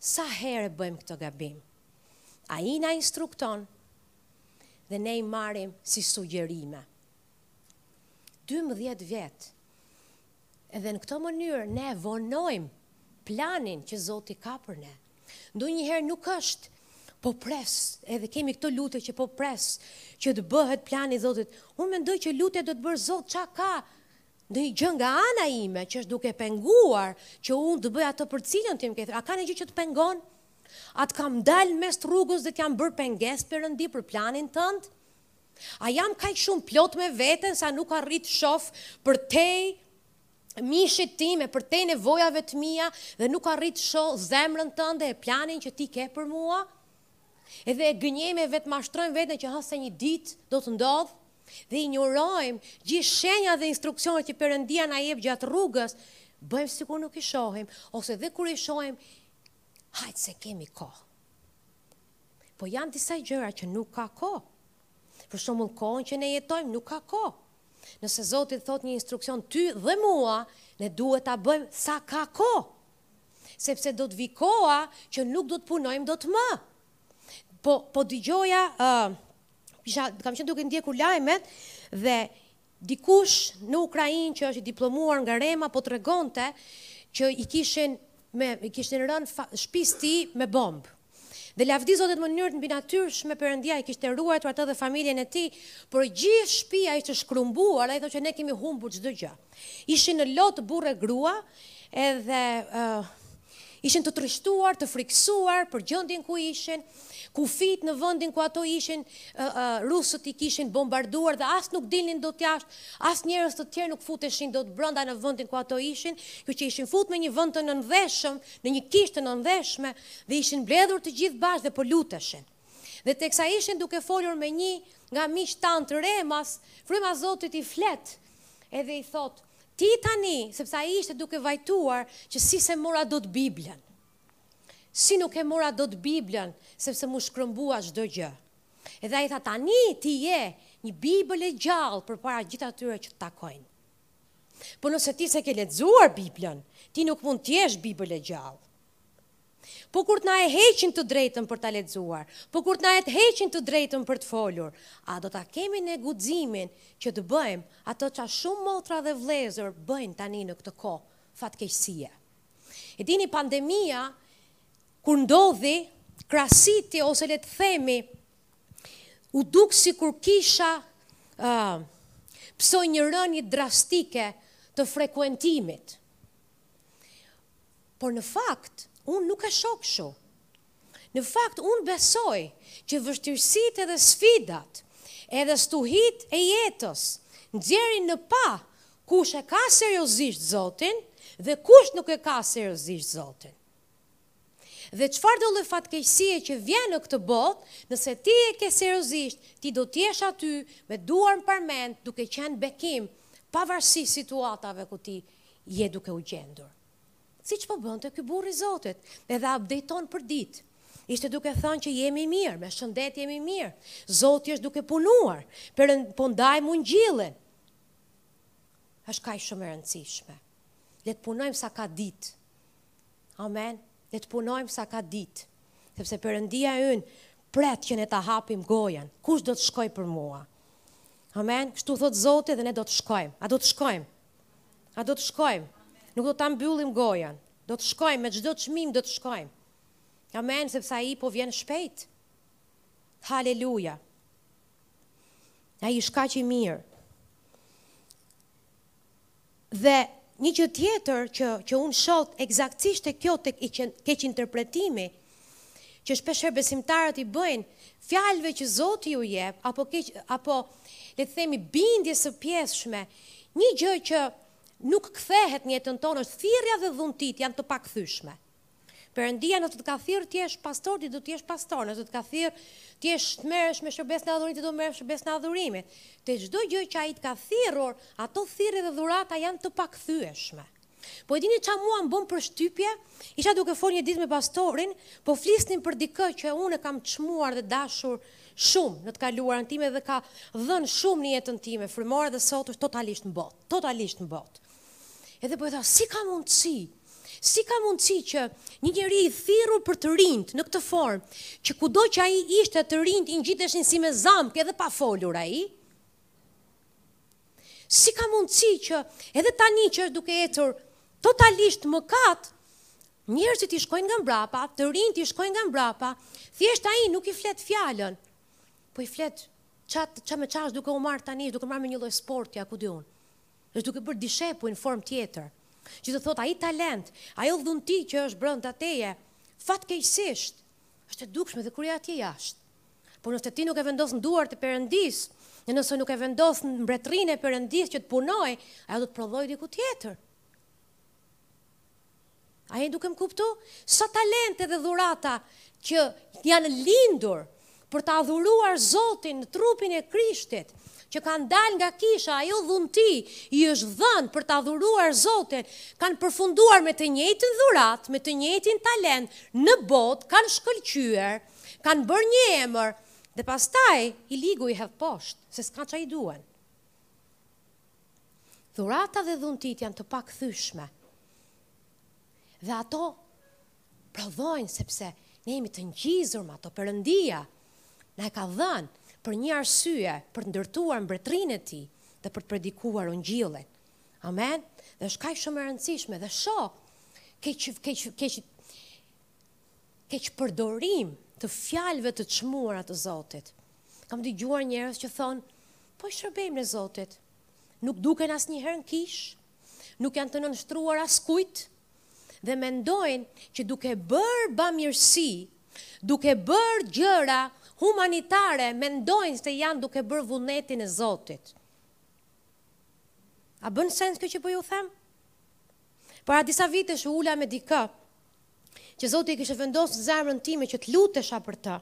Speaker 1: Sa herë e bëjmë këtë gabim? Ai na instrukton dhe ne i marrim si sugjerime. 12 vjet, Edhe në këtë mënyrë ne vonojmë planin që Zoti ka për ne. Ndonjëherë nuk është po pres, edhe kemi këtë lutje që po pres, që të bëhet plani i Zotit. Unë mendoj që lutja duhet bërë Zot a ka ndonjë gjë nga ana ime që është duke penguar që unë të bëj atë për cilën ti më ke thënë. A ka ndonjë gjë që të pengon? A të kam dalë mes rrugës dhe të jam bërë pengesë perëndi për planin tënd? A jam kaq shumë plot me veten sa nuk arrij të shof përtej mishit tim e përtej nevojave të mia dhe nuk arrij të shoh zemrën tënde e planin që ti ke për mua? Edhe gënjejmë e vetëmashtrojmë veten që hë se një ditë do të ndodhë dhe injorojmë gjithë shenja dhe instruksionet që perëndia na jep gjatë rrugës, bëjmë sikur nuk i shohim, ose dhe kur i shohim, hajt se kemi kohë. Po janë disa gjëra që nuk ka kohë. Për shembull, kohën që ne jetojmë nuk ka kohë. Nëse Zoti thotë një instruksion ty dhe mua, ne duhet ta bëjmë sa ka kohë. Sepse do të vijë koha që nuk do të punojmë dot më. Po po dëgjoja ë uh, isha kam qenë duke ndjekur lajmet dhe Dikush në Ukrainë që është i diplomuar nga Rema po tregonte që i kishin me i kishin rënë shpisë tij me bombë. Dhe lavdi Zotit në mënyrë të mbinatyrshme Perëndia i kishte ruajtur atë dhe familjen e tij, por gjithë shpia ishte shkrumbuar, ai thotë që ne kemi humbur çdo gjë. Ishin në lot burrë e grua, edhe uh, Ishin të trishtuar, të frikësuar për gjendjen ku ishin, kufijtë në vendin ku ato ishin, rusët i kishin bombarduar dhe as nuk dilnin dot jashtë, as njerëz të tjerë nuk futeshin dot brenda në vendin ku ato ishin, kështu që ishin fut në një vend të nëndheshëm, në një kishë të nëndheshme dhe ishin mbledhur të gjithë bashkë dhe po luteshin. Dhe teksa ishin duke folur me një nga miqtë tanë të remas, fryma e zotit i flet edhe i thotë, Ti tani, sepse ai ishte duke vajtuar që si s'e mora dot Biblën. Si nuk e mora dot Biblën, sepse m'u shkrumbua çdo gjë. Edhe ai tha tani ti je një Bibël e gjallë përpara gjithë atyre që të takojnë. Po nëse ti s'e ke lexuar Biblën, ti nuk mund të jesh Bibël e gjallë. Po kur të na e heqin të drejtën për ta lexuar, po kur të na e të heqin të drejtën për të folur, a do ta kemi ne guximin që të bëjmë ato ça shumë motra dhe vëllezër bëjnë tani në këtë kohë fatkeqësie? E dini pandemia kur ndodhi krasiti ose le të themi u duk sikur kisha ë uh, pësoi një rënie drastike të frekuentimit. Por në fakt, unë nuk e shoh kështu. Në fakt, unë besoj që vështirësitë edhe sfidat, edhe stuhitë e jetës, nxjerrin në pah kush e ka seriozisht Zotin dhe kush nuk e ka seriozisht Zotin. Dhe çfarëdo lloj fatkeqësie që vjen në këtë botë, nëse ti e ke seriozisht, ti do të jesh aty me duar në parmendë duke qenë bekim, pavarësisht situatave ku ti je duke u gjendur. Siç po bënte ky burrë i Zotit, edhe update-on përditë. Ishte duke thënë që jemi mirë, me shëndet jemi mirë, Zoti është duke punuar, Perënd, po ndajmë Ungjillin. Është kaq shumë e rëndësishme. Le të punojmë sa ka ditë. Amen. Le të punojmë sa ka ditë. Sepse Perëndia e ynë pret që ne ta hapim gojën. Kush do të shkojë për mua? Amen. Kështu thotë Zoti dhe ne do të shkojmë. A do të shkojmë? A do të shkojmë? Nuk do ta mbyllim gojën. Do të shkojmë me çdo çmim do të shkojmë. Amen, sepse ai po vjen shpejt. Haleluja. Ai është kaq i mirë. Dhe një gjë tjetër që që unë shoh eksaktësisht te kjo tek keqinterpretimi që shpeshherë besimtarët i bëjnë fjalëve që Zoti iu jep apo keq apo le të themi bindjes së pjesshme, një gjë që nuk kthehet në jetën tonë është thirrja dhe dhuntitë janë të pakthyeshme. Perëndia nëse të ka thirr të jesh pastor, ti do të jesh pastor, nëse të ka thirr të jesh të merresh me shërbesën e adhurimit, ti do të merresh shërbesën e adhurimit. Te çdo gjë që ai të ka thirrur, ato thirrje dhe dhurata janë të pakthyeshme. Po e dini ça mua më bën përshtypje? Isha duke fol një ditë me pastorin, po flisnim për dikë që unë e kam çmuar dhe dashur shumë në të kaluarën time dhe ka dhënë shumë në jetën time frymore dhe sot është totalisht në botë, totalisht në botë. Edhe po i thashë, si ka mundësi? Si ka mundësi që një njeri i thirrur për të rinjtë në këtë formë, që kudo që ai ishte të rinjtë i ngjiteshin si me zamkë edhe pa folur ai? Si ka mundësi që edhe tani që është duke ecur totalisht në mëkat, njerëzit i shkojnë nga mbrapa, të rinjtë i shkojnë nga mbrapa, thjesht ai nuk i flet fjalën. Po i flet ça ça me ça është duke u marr tani, duke u marr me një lloj sporti a ku di un. Është duke bërë dishepuj në formë tjetër. Që do të thotë ai talent, ajo dhunti që është brenda teje, fatkeqësisht Është e dukshme dhe kur je atje jashtë. Por nëse ti nuk e vendos në duart e Perëndisë, dhe nëse nuk e vendos në mbretërinë e Perëndisë që të punojë, ajo do të prodhojë diku tjetër. A je duke më kuptu? Sa talente dhe dhurata që janë lindur për të adhuruar Zotin në trupin e Krishtit, që kanë dalë nga kisha, ajo dhunti i është dhënë për ta adhuruar Zotin, kanë përfunduar me të njëjtin dhurat, me të njëjtin talent në botë, kanë shkëlqyer, kanë bërë një emër dhe pastaj i ligu i hedh poshtë, se s'ka ça i duhen. Dhurata dhe dhuntit janë të pakthyeshme. Dhe ato Prodhojnë sepse ne jemi të ngjizur me ato Perëndia na e ka dhënë për një arsye, për të ndërtuar mbretërinë e tij dhe për të predikuar ungjillin. Amen. Dhe është kaq shumë e rëndësishme dhe shoh keq keq keq keq përdorim të fjalëve të çmuara të Zotit. Kam dëgjuar njerëz që thon, po i shërbejmë ne Zotit. Nuk duken asnjëherë në kish, nuk janë të nënshtruar askujt dhe mendojnë që duke bërë bamirësi, duke bërë gjëra humanitare, mendojnë se janë duke bërë vullnetin e Zotit. A bën sens kjo që po ju them? Para disa vitesh u ula me dikë që Zoti e kishte vendosur në zemrën time që të lutesha për të.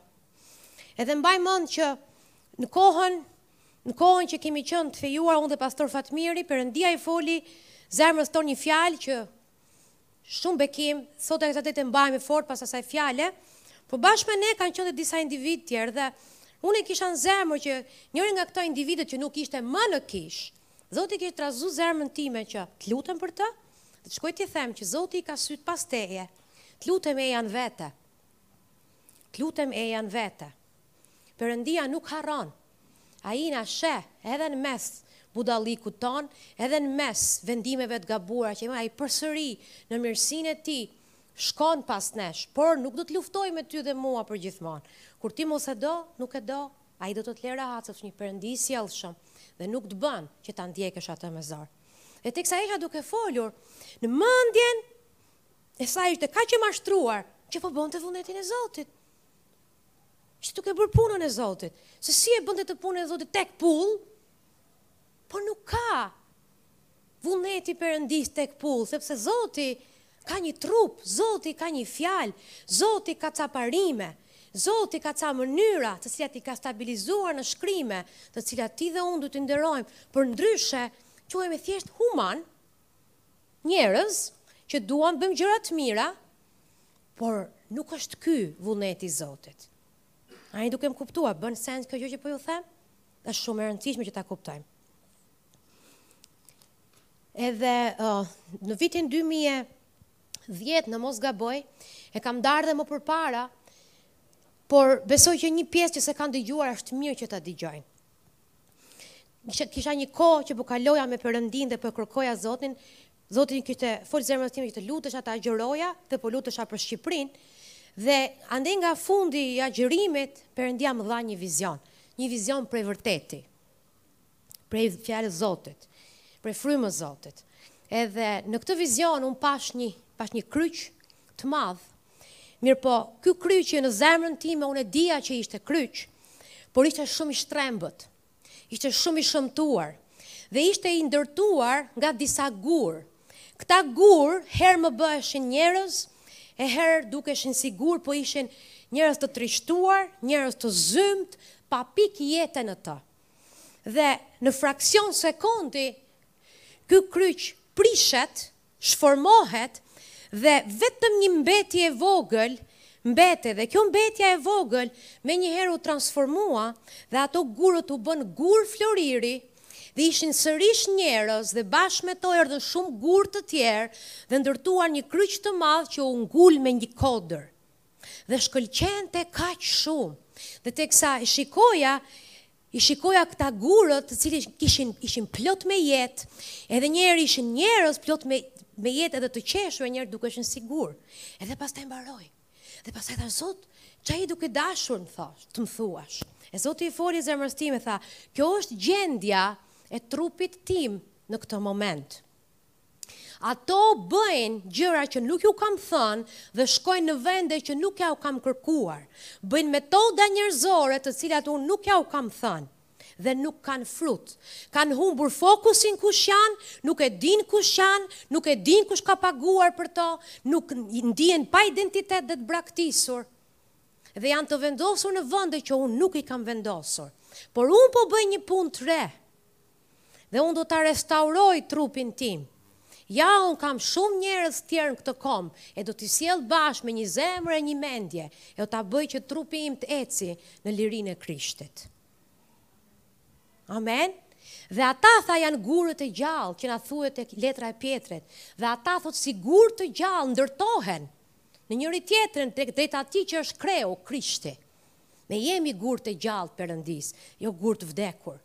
Speaker 1: Edhe mbaj mend që në kohën Në kohën që kemi qenë të fejuar unë dhe pastor Fatmiri, Perëndia i foli zemrës tonë një fjalë që shumë bekim, sot e kësaj dite mbajmë fort pas asaj fjale, po bashkë me ne kanë qenë disa individë tjerë dhe unë e kisha në zemër që njëri nga këta individët që nuk ishte më në kish, Zoti kishte trazu zemrën time që të lutem për të, dhe të shkoj t'i them që Zoti i ka syt pas teje. Të lutem eja në vete. Të lutem eja në vete. Perëndia nuk harron. Ai na sheh edhe në mes budallikut tonë, edhe në mes vendimeve të gabuara që ai përsëri në mirësinë e tij shkon pas nesh, por nuk do të luftojë me ty dhe mua për gjithmonë. Kur të mos e do, nuk e do, ai do të të lë rehat sepse është një Perëndi i sjellshëm dhe nuk të bën që ta ndjekësh atë me zor. E teksa isha duke folur, në mendjen e saj ishte kaq e mashtruar që po bënte vullnetin e Zotit. Ishte duke bërë punën e Zotit. Se si e bënte punën e Zotit tek-tuk, por nuk ka vullnet i Perëndisë tek-tuk, sepse Zoti ka një trup, Zoti ka një fjalë, Zoti ka ca parime, Zoti ka ca mënyra të cilat i ka stabilizuar në shkrime, të cilat ti dhe unë duhet t'i nderojmë, përndryshe, quhemi thjesht human, njerëz që duam të bëjmë gjëra të mira, por nuk është ky vullneti i Zotit. A je duke më kuptuar, bën sens kjo gjë që po ju them? është shumë e rëndësishme që ta kuptojmë. Edhe uh, në vitin 2010 në mos gaboj, e kam ndarë dhe më përpara, por besoj që një pjesë që s'e kanë dëgjuar është mirë që ta dëgjojnë. Kisha, kisha një kohë që po kaloja me Perëndinë dhe po kërkoja Zotin, Zoti i kishte fol zemrës time që të lutesha, të agjëroja dhe po lutesha për Shqipërinë. Dhe andej nga fundi i agjërimit, Perëndia më dha një vizion, një vizion prej vërteti. Prej fjalës së Zotit, prej frymës së Zotit. Edhe në këtë vizion unë pashë një pashë një kryq të madh Mirëpo, ky kryqi në zemrën time unë e dija që ishte kryq, por ishte shumë i shtrembët. Ishte shumë i shëmtuar dhe ishte i ndërtuar nga disa gurë. Këta gurë herë më bëheshin njerëz, e herë dukeshin si gurë, po ishin njerëz të trishtuar, njerëz të zymtë, pa pikë jete në të. Dhe në fraksion sekondi, ky kryq prishet shformohet dhe vetëm një mbetje e vogël mbetet dhe kjo mbetja e vogël menjëherë u transformua dhe ato gurët u bënë gurë floriri dhe ishin sërish njerëz dhe bashkë me to erdhën shumë gurë të tjerë dhe ndërtuan një kryq të madh që u ngul me një kodër dhe shkëlqente kaq shumë dhe teksa e shikoja I shikoja këta gurët të cilët ishin ishin plot me jetë, edhe një herë ishin njerëz plot me me jetë edhe të qeshur, një herë dukeshin si gurë. Edhe pastaj mbaroi. Dhe pastaj thashë Zot, ça je duke dashur, më thosh, të më thuash. E Zoti i foli zemrës time, tha, kjo është gjendja e trupit tim në këtë moment. Ato bëjnë gjëra që nuk ua kam thënë dhe shkojnë në vende që nuk ua kam kërkuar. Bëjnë metoda njerëzore të cilat unë nuk ua kam thënë dhe nuk kanë frut. Kanë humbur fokusin kush janë, nuk e dinë kush janë, nuk e dinë kush ka paguar për to, nuk ndihen pa identitet dhe të braktisur. Dhe janë të vendosur në vende që unë nuk i kam vendosur. Por unë po bëj një punë të re. dhe unë do ta restauroj trupin tim. Ja unë kam shumë njerëz tjerë në këtë komb e do t'i sjell bashkë me një zemër e një mendje e do ta bëj që trupi im të eci në lirinë e Krishtit. Amen. Dhe ata tha janë gurët e gjallë që na thuhet tek letra e Pjetrit. Dhe ata thotë si gurë të gjallë ndërtohen në njëri tjetrin tek drejt atij që është kreu Krishti. Ne jemi gurë të gjallë të Perëndisë, jo gurë të vdekur.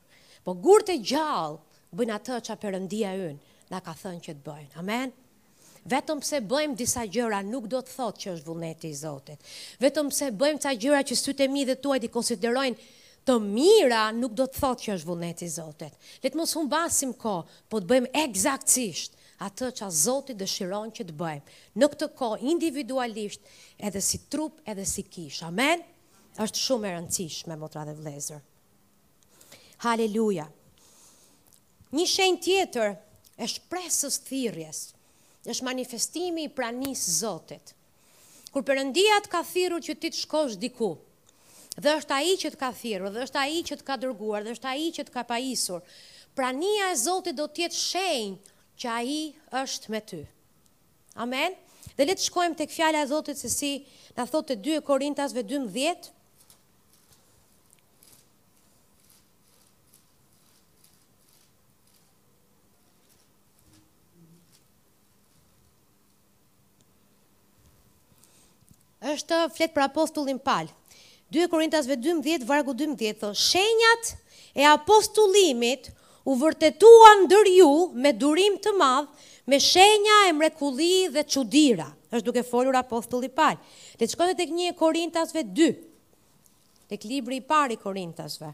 Speaker 1: Po gurët e gjallë bëjnë atë ça Perëndia ynë na ka thënë që të bëjnë. Amen. Vetëm pse bëjmë disa gjëra nuk do të thotë që është vullneti i Zotit. Vetëm pse bëjmë ca gjëra që sytë e mi dhe tuaj i konsiderojnë të mira, nuk do të thotë që është vullneti i Zotit. Le të mos humbasim kohë, po të bëjmë ekzaktësisht atë ça Zoti dëshiron që të bëjmë në këtë kohë individualisht edhe si trup edhe si kishë. Amen. Është shumë e rëndësishme motra dhe vëllezër. Haleluja. Një shenjë tjetër e shpresës thirrjes është manifestimi i pranisë së Zotit. Kur Perëndia të ka thirrur që ti të shkosh diku, dhe është Ai që të ka thirrur, dhe është Ai që të ka dërguar, dhe është Ai që të ka pajisur, prania e Zotit do të jetë shenjë që Ai është me ty. Amen. Dhe le të shkojmë tek fjala e Zotit se si na thotë te 2 Korintasve 12. Është flet për apostullin Pal. 2 Korintasve 12 vargu 12 thotë, "Shenjat e apostullit u vërtetuan ndër ju me durim të madh, me shenja e mrekulli dhe çudira." Është duke folur apostulli Pal. Le të shkojmë tek 1 Korintasve 2. Tek libri i parë i Korintasve.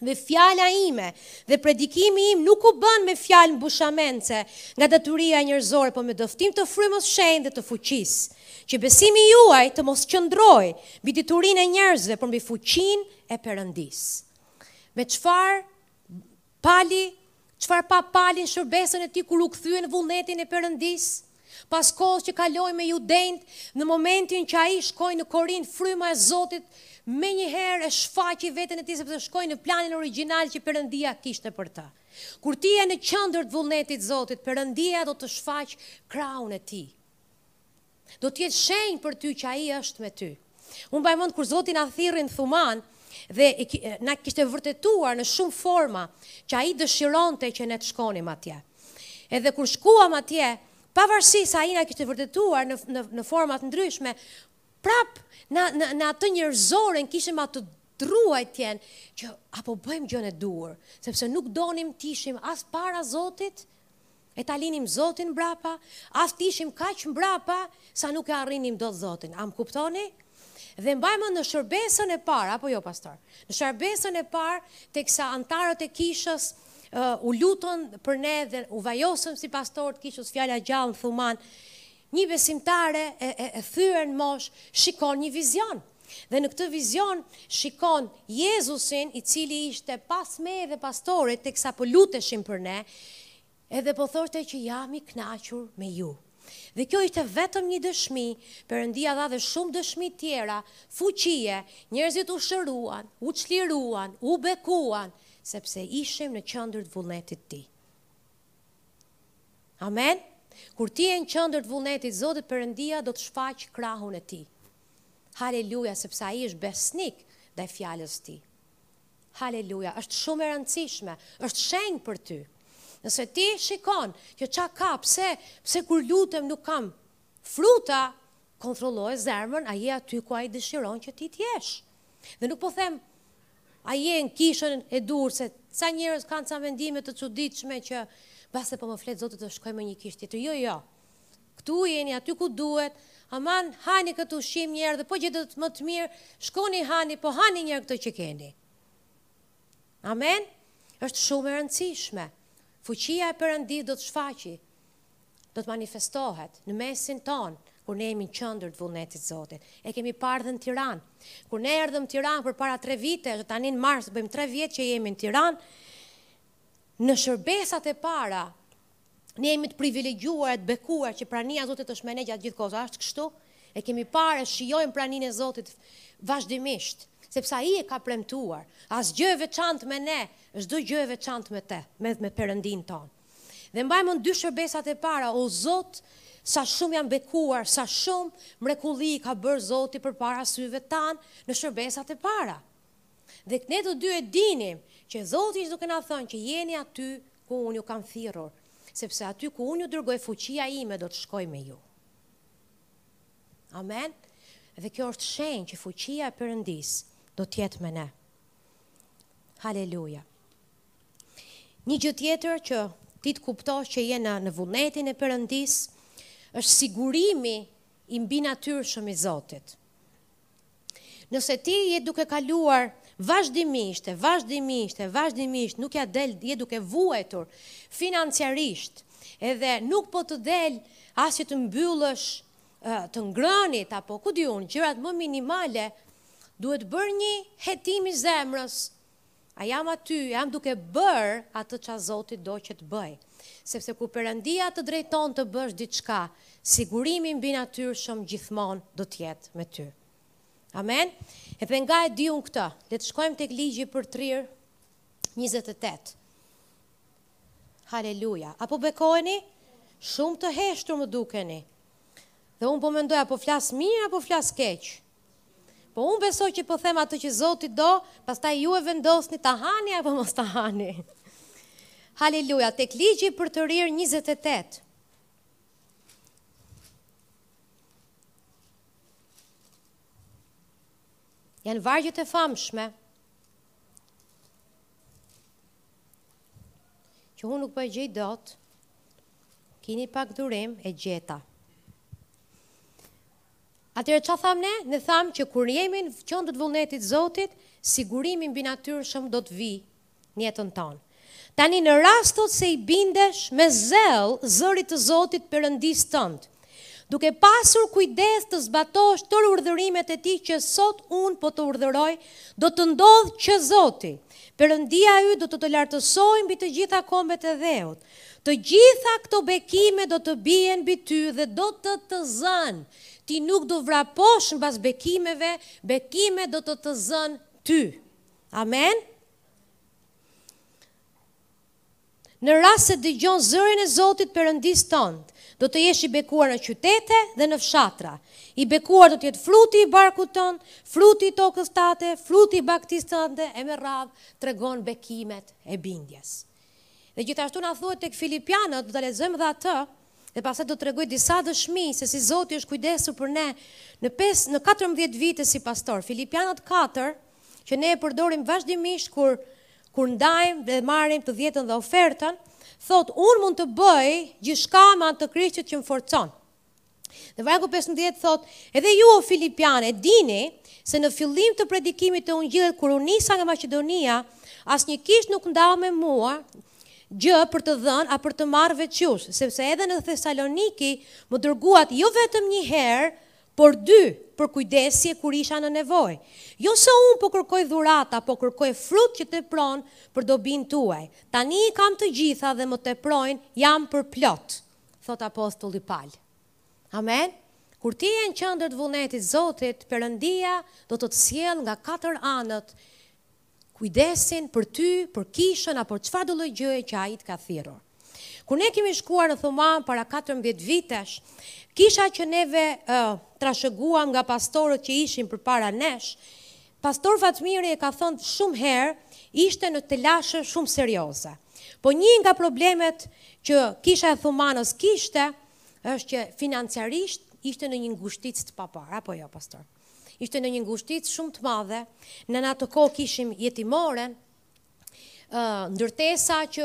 Speaker 1: Dhe fjala ime dhe predikimi im nuk u bënë me fjalë mbushamendëse nga dituria njerëzore, por me dëftim të frymës shenjtë dhe të fuqisë, që besimi juaj të mos qëndrojë mbi diturinë e njerëzve, por mbi fuqinë e Perëndisë. Me çfarë Pali Çfarë pa Pali në shërbesën e tij kur u kthye në vullnetin e Perëndisë? Pas kohës që kaloi me judenjtë, në momentin që ai shkoi në Korint, fryma e Zotit menjëherë e shfaqi veten e tij sepse shkoi në planin origjinal që Perëndia kishte për të. Kur ti je në qendër të vullnetit të Zotit, Perëndia do të shfaqë krahun e tij. Do të jetë shenjë për ty që ai është me ty. Unë mbaj mend kur Zoti na thirri në Thuman dhe na kishte vërtetuar në shumë forma që ai dëshironte që ne të shkonim atje. Edhe kur shkuam atje, pavarësisht se ai na kishte vërtetuar në në në forma të ndryshme, prap në në në atë njerëzoren kishim atë druajtjen që a po bëjmë gjënë e duhur, sepse nuk donim të ishim as para Zotit, E ta linim Zotin mbrapa, as të ishim kaq mbrapa sa nuk e arrinim dot Zotin. A më kuptoni? Dhe mbaj mend në shërbesën e parë, apo jo pastor? Në shërbesën e parë, teksa anëtarët e kishës uh, u lutën për ne dhe u vajosëm si pastorë të kishës Fjala e Gjallë në Thuman, një besimtare e, e, e thyer në moshë shikon një vizion. Dhe në këtë vizion shikon Jezusin i cili ishte pas meje dhe pastorit teksa po luteshin për ne, edhe po thoshte që jam i kënaqur me ju. Dhe kjo ishte vetëm një dëshmi, Perëndia dha dhe shumë dëshmi tjera, fuqie, njerëzit u shëruan, u çliruan, u bekuan, sepse ishim në qendër të vullnetit të Tij. Amen. Kur ti je në qendër të vullnetit të Zotit Perëndia do të shfaqë krahun e Tij. Haleluja sepse ai është besnik ndaj fjalës së tij. Haleluja, është shumë e rëndësishme, është shenjë për ty. Nëse ti shikon që ça ka, pse, pse kur lutem nuk kam fruta, kontrolloje zemrën, a je aty ku ai dëshiron që ti të jesh. Dhe nuk po them a je në kishën e duhur se ca njerëz kanë ca mendime të çuditshme që mbase po më flet Zoti të shkoj me një kishë tjetër. Jo, jo. Këtu jeni aty ku duhet, aman hani këtë ushqim njëherë dhe po gjetët më të mirë, shkoni hani, po hani njëherë këtë që keni. Amen? është shumë e rëndësishme. Fuqia e Perëndisë do të shfaqet, do të manifestohet në mesin tonë, kur ne jemi në qendër të vullnetit Zotit. E kemi parë dhe në Tiranë. Kur ne erdhëm në Tiranë përpara tre vitesh, dhe tani në mars bëjmë tre vjet që jemi në Tiranë, në shërbesat e para, Ne jemi të privilegjuar e të bekuar që prania e Zotit është me ne gjatë gjithë kohës. Ashtë kështu? E kemi parë e shijojmë praninë e Zotit vazhdimisht, sepse ai e ka premtuar. Asgjë e veçantë me ne, çdo gjë e veçantë me të, me me Perëndinë tonë. Dhe mbaj mend dy shërbesat e para, o Zot, sa shumë jam bekuar, sa shumë mrekulli ka bërë Zoti përpara syve tanë në shërbesat e para. Dhe ne të dy e dinim që Zoti ishte duke na thënë që jeni aty ku unë ju kam thirrur, sepse aty ku unë ju dërgoj fuqia ime do të shkoj me ju. Amen. Dhe kjo është shenjë që fuqia e Perëndis do të jetë me ne. Haleluja. Një gjë tjetër që ti të kuptosh që je në në vullnetin e Perëndis është sigurimi i mbinatyrshëm i Zotit. Nëse ti je duke kaluar vazhdimisht, e vazhdimisht, e vazhdimisht, nuk ja del, je duke vuajtur financiarisht, edhe nuk po të del as që të mbyllësh të ngrënit, apo ku di unë, gjërat më minimale, duhet bërë një hetim i zemrës, A jam aty, jam duke bërë atë ça Zoti do që të bëj. Sepse kur Perëndia të drejton të bësh diçka, sigurimi mbinatyrshëm gjithmonë do të jetë me ty. Amen. Edhe nga e di unë këtë, le të shkojmë tek ligji i Përtërirë 28. Haleluja. Apo bekoheni? Shumë të heshtur më dukeni. Dhe unë po mendoj, a po flas mirë apo flas keq? Po unë besoj që po them atë që Zoti do, pastaj ju e vendosni ta hani apo mos ta hani. Haleluja, tek ligji i Përtërirë 28. Janë vargjet e famshme. Që unë nuk po e gjej dot. Kini pak durim e gjeta. Atëherë ça thamë ne? Ne thamë që kur jemi në qendër të vullnetit të Zotit, sigurimi mbinatyrshëm do të vijë në jetën tonë. Tani në rast thotë se i bindesh me zell zërit të Zotit Perëndisë tënd, duke pasur kujdes të zbatosh tërë urdhërimet e Tij që sot unë po të urdhëroj, do të ndodhë që Zoti, Perëndia yt do të të lartësojë mbi të gjitha kombet e dheut, Të gjitha këto bekime do të bien mbi ty dhe do të të zënë. Ti nuk do vraposh mbas bekimeve, bekimet do të të zënë ty. Amen? Në rast se dëgjon zërin e Zotit Perëndis tënd, do të jesh i bekuar në qytete dhe në fshatra. I bekuar do të jetë fruti i barkut tënd, fruti i tokës tate, fruti i bagëtisë tënde e me radhë tregon bekimet e bindjes. Dhe gjithashtu na thuhet tek Filipianët, do ta lexojmë edhe atë, dhe pastaj do të tregoj disa dëshmi se si Zoti është kujdesur për ne në pesë në katërmbëdhjetë vite si pastor. Filipianët katër, që ne e përdorim vazhdimisht kur kur ndajmë dhe marrim të dhjetën dhe ofertën, thotë unë mund të bëj gjithçka me anë të Krishtit që më forcon. Dhe vargu 15 thotë, edhe ju o Filipian e dini se në fillim të predikimit të ungjillit kur u nisa nga Maqedonia, asnjë kishë nuk ndau me mua gjë për të dhënë a për të marrë veç ju, sepse edhe në Thesaloniki më dërguat jo vetëm një herë, por dy për kujdesje kur isha në nevojë. Jo se unë po kërkoj dhurata, po kërkoj frut që tepron për dobinë tuaj. Tani i kam të gjitha dhe më teprojnë, jam përplot. thotë apostulli Pal. Amen? Kur ti je në qendër të vullnetit të Zotit, Perëndia do të të sjellë nga katër anët kujdesin për ty, për kishën apo çfarëdo lloj gjëje që ai të ka thirrur. Kur ne kemi shkuar në Thuman para 14 vitesh, kisha që neve uh, trashëguam nga pastorët që ishin përpara nesh, Pastor Fatmiri e ka thënë shumë herë, ishte në telashe shumë serioze. Po një nga problemet që Kisha e Thumanës kishte, është që financiarisht ishte në një ngushticë të paparë, apo jo, pastor? Ishte në një ngushticë shumë të madhe, në atë kohë kishim jetimoren, ndërtesa që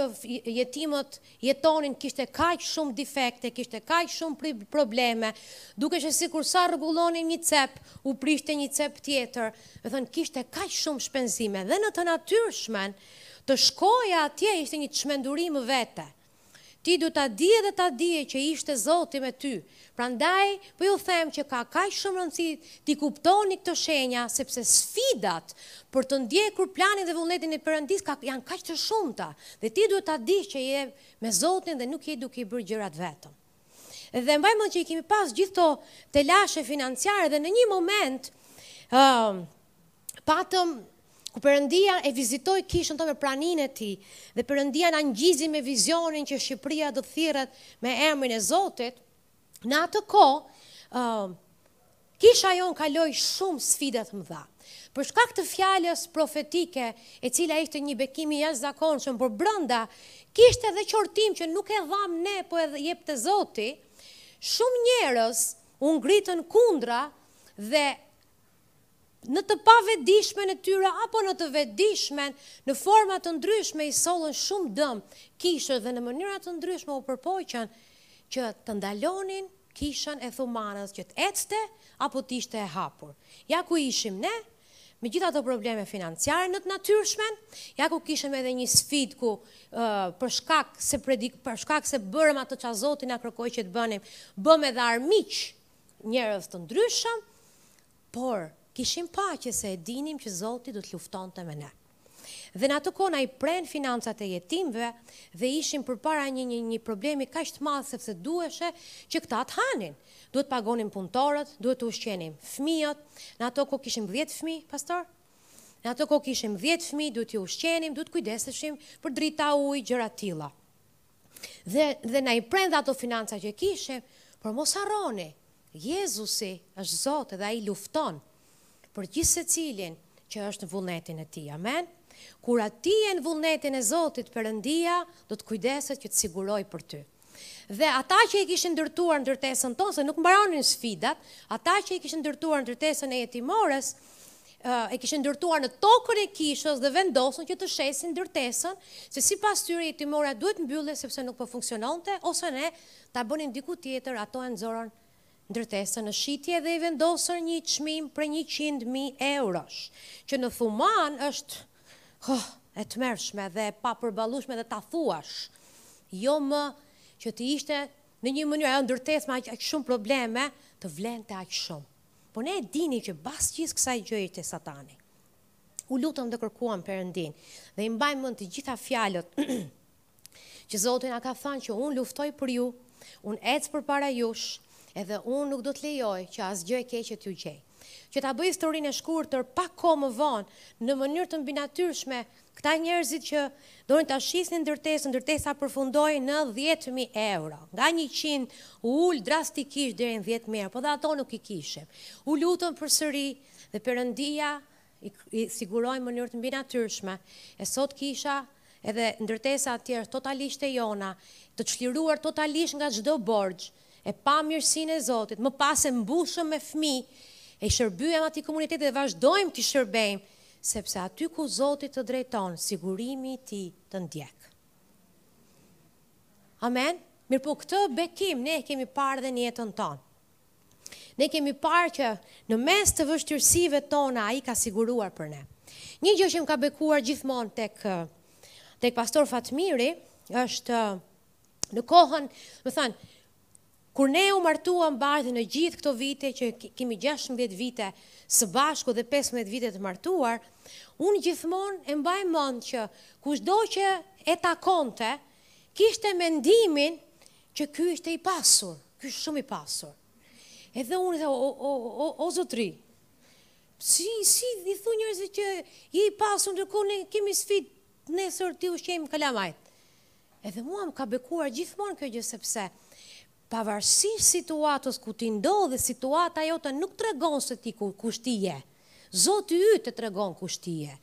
Speaker 1: jetimët jetonin kishte kaq shumë defekte, kishte kaq shumë probleme, dukej sikur sa rregullonin një cep, u prishte një cep tjetër, domethënë kishte kaq shumë shpenzime, dhe në të natyrshmen, të shkoja atje ishte një çmenduri më vete. Ti duhet ta dije dhe ta dije që ishte Zoti me ty. Prandaj po ju them që ka kaq shumë rëndësi t'i kuptoni këto shenja, sepse sfidat për të ndjekur planin dhe vullnetin e Perëndisë ka janë kaq të shumta dhe ti duhet ta dish që je me Zotin dhe nuk je duke i bërë gjërat vetëm. Dhe mbaj mend që i kemi pas gjithë këto telashe financiare dhe në një moment ë uh, patëm ku Perëndia e vizitoi kishën tonë me praninë e tij dhe Perëndia na ngjizi me vizionin që Shqipëria do të thirret me emrin e Zotit, në atë kohë uh, kisha jonë kaloi shumë sfida të mëdha. Për shkak të fjalës profetike, e cila ishte një bekim i jashtëzakonshëm, por brenda kishte edhe qortim që nuk e dhamë ne, po e dha vetë Zoti. Shumë njerëz u ngritën kundra dhe në të pavetëdishmen e tyre apo në të vetëdishmen, në forma të ndryshme i sollën shumë dëm kishës dhe në mënyra të ndryshme u përpoqën që të ndalonin kishën e Thumanës që të ecte apo të ishte e hapur. Ja ku ishim ne, me gjithë ato probleme financiare në të natyrshmen, ja ku kishim edhe një sfidë ku për shkak se, për shkak se bërëm atë ça Zoti na kërkoi që të bënim, bëmë edhe armiq njerëz të ndryshëm, por kishim paqe se e dinim që Zoti do të luftonte me ne. Dhe në atë kohë na i prenë financat e jetimëve dhe ishim përpara një një një problemi kaq të madh sepse duheshte që këta të hanin. Duhet të pagonim punëtorët, duhet të ushqenim fëmijët. Në ato kohë kishim 10 fëmijë, pastor. Në ato kohë kishim 10 fëmijë, duhet të ushqenim, duhet të kujdeseshim për drita, ujë, gjëra të tilla. Dhe, dhe na i prenë dhe ato financa që kishim, por mos harroni, Jezusi është Zot dhe ai lufton për gjithësecilin që është në vullnetin e tij. Amen? Kur ti je në vullnetin e Zotit, Perëndia do të kujdeset që të sigurojë për ty. Dhe ata që e kishin ndërtuar ndërtesën tonë, se nuk mbaronin sfidat, ata që e kishin ndërtuar ndërtesën e jetimores, e kishin ndërtuar në tokën e kishës dhe vendosën që të shesin ndërtesën, se sipas tyre jetimorja duhet mbyllej sepse nuk po funksiononte, ose ne ta bënim diku tjetër, ata e nxorën ndërtesën në shitje dhe i vendosën një çmim prej 100.000 eurosh, që në Thumanë është oh, e tmerrshme dhe e papërballueshme dhe ta thuash, jo më që të ishte në një mënyrë, ajo ndërtesë me aq shumë probleme, të vlente aq shumë. Po ne e dinim që pas gjithë kësaj gjëje ishte satani. U lutëm dhe kërkuam Perëndinë dhe i mbajmë mend të gjitha fjalët që Zoti na ka thënë që unë luftoj për ju, unë ec përpara jush, edhe unë nuk do të lejoj që asgjë e keqe t'ju gjejë. Që ta bëj historinë e shkurtër, pak kohë më vonë, në mënyrë të mbinatyrshme, Këta njerëzit që donin ta shisnin ndërtesën, ndërtesa përfundoi në dhjetë mijë euro. Nga njëqind u ul drastikisht deri në dhjetë mijë euro, po dhe ato nuk i kishim. U lutëm përsëri dhe Perëndia i siguroi në mënyrë të mbinatyrshme. E sot kisha edhe ndërtesa e tëra totalisht e jona, të çliruar totalisht nga çdo borxh, e pamë mirësinë e Zotit. Më pas e mbushëm me fëmijë, i shërbyem atij komuniteti dhe vazhdojmë t'i shërbejmë. Sepse aty ku Zoti të drejton, sigurimi i Tij të ndjek. Amen? Mirpo këtë bekim ne e kemi parë dhe në jetën tonë. Ne kemi parë që në mes të vështirësive tona ai ka siguruar për ne. Një gjë që më ka bekuar gjithmonë tek tek pastor Fatmiri është në kohën, domethënë, Kur ne u martuam Bardhi në gjithë këto vite që kemi gjashtëmbëdhjetë vite së bashku dhe pesëmbëdhjetë vite të martuar, unë gjithmonë e mbaj mend që kushdo që e takonte kishte mendimin që ky ishte i pasur, ky është shumë i pasur. Edhe unë dhe o, o, o, o zotëri, si, si të thonë njerëzit që je i pasur ndërkohë ne kemi sfidë Nesër t'i ushqejmë kalamajt. Edhe mua më ka bekuar gjithmonë kjo gjë sepse pavarësisht situatës ku ti ndodhesh, situata jote nuk tregon se ti kush ti je. Zoti yt të tregon kush ti je.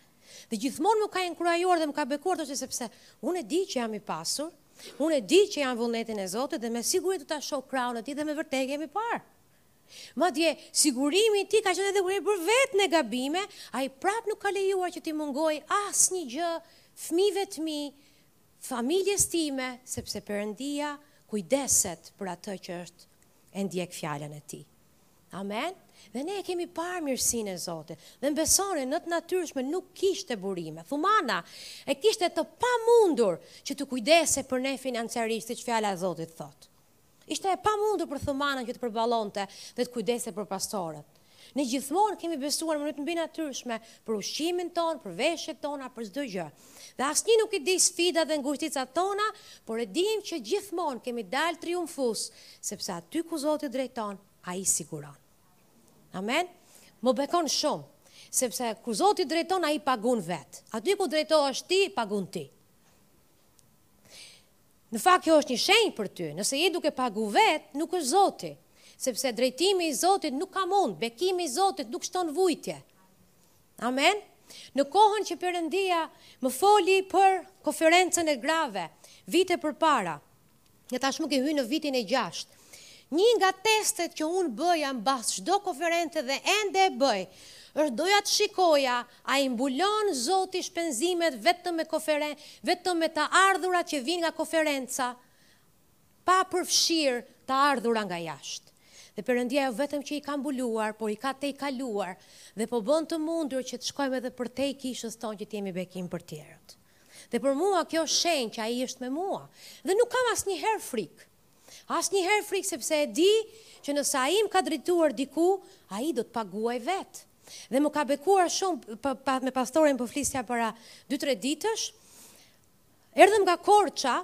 Speaker 1: Dhe gjithmonë më ka inkurajuar dhe më ka bekuar thoshte sepse unë e di që jam i pasur, unë e di që jam vullnetin e Zotit dhe me siguri do ta shoh krahun e tij dhe me vërtet e kemi parë. Madje, sigurimi i tij ka qenë edhe kur e për vetë në gabime, ai prapë nuk ka lejuar që t'i mungojë asnjë gjë fëmijëve të mi, familjes time, sepse Perëndia kujdeset për atë që është e ndjek fjalën e tij. Amen. Dhe ne e kemi parë mirësinë e Zotit. Dhe më besoni në të natyrshme nuk kishte burime. Thumana e kishte të pamundur që të kujdesej për ne financiarisht, siç fjala e Zotit thotë. Ishte e pamundur për Thumanën që të përballonte dhe të kujdesej për pastorët. Ne gjithmonë kemi besuar në mënyrë të mbinatyrshme për ushqimin tonë, për veshjet tona, për çdo gjë. Dhe asnjë nuk i di sfidat dhe ngushticat tona, por e dimë që gjithmonë kemi dalë triumfus, sepse aty ku Zoti drejton, Ai siguron. Amen. Më bekon shumë, sepse ku Zoti drejton, Ai pagun vetë. Aty ku drejtohesh ti, pagun ti. Në fakt kjo është një shenjë për ty, nëse je duke pagu vetë, nuk është Zoti, sepse drejtimi i Zotit nuk ka mund, bekimi i Zotit nuk shton vujtje. Amen? Në kohën që Perëndia më foli për konferencën e grave, vite përpara, ja tashmë ka hy në vitin e gjashtë, Një nga testet që unë bëja mbas çdo konference dhe ende e bëj, është doja të shikoja a i mbulon Zoti shpenzimet vetëm me konferen, vetëm me të ardhura që vijnë nga konferenca, pa përfshirë të ardhura nga jashtë. Dhe Perëndia jo vetëm që i ka mbuluar, por i ka tejkaluar dhe po bën të mundur që të shkojmë edhe përtej kishës tonë që të jemi bekim për të tjerët. Dhe për mua kjo është shenjë që Ai është me mua dhe nuk kam asnjëherë frikë. Asnjëherë frikë sepse e di që nëse ai më ka drejtuar diku, ai do të paguajë vetë. Dhe më ka bekuar shumë pa, pa, me pastorin po flisja para 2-3 ditësh. Erdhëm nga Korça,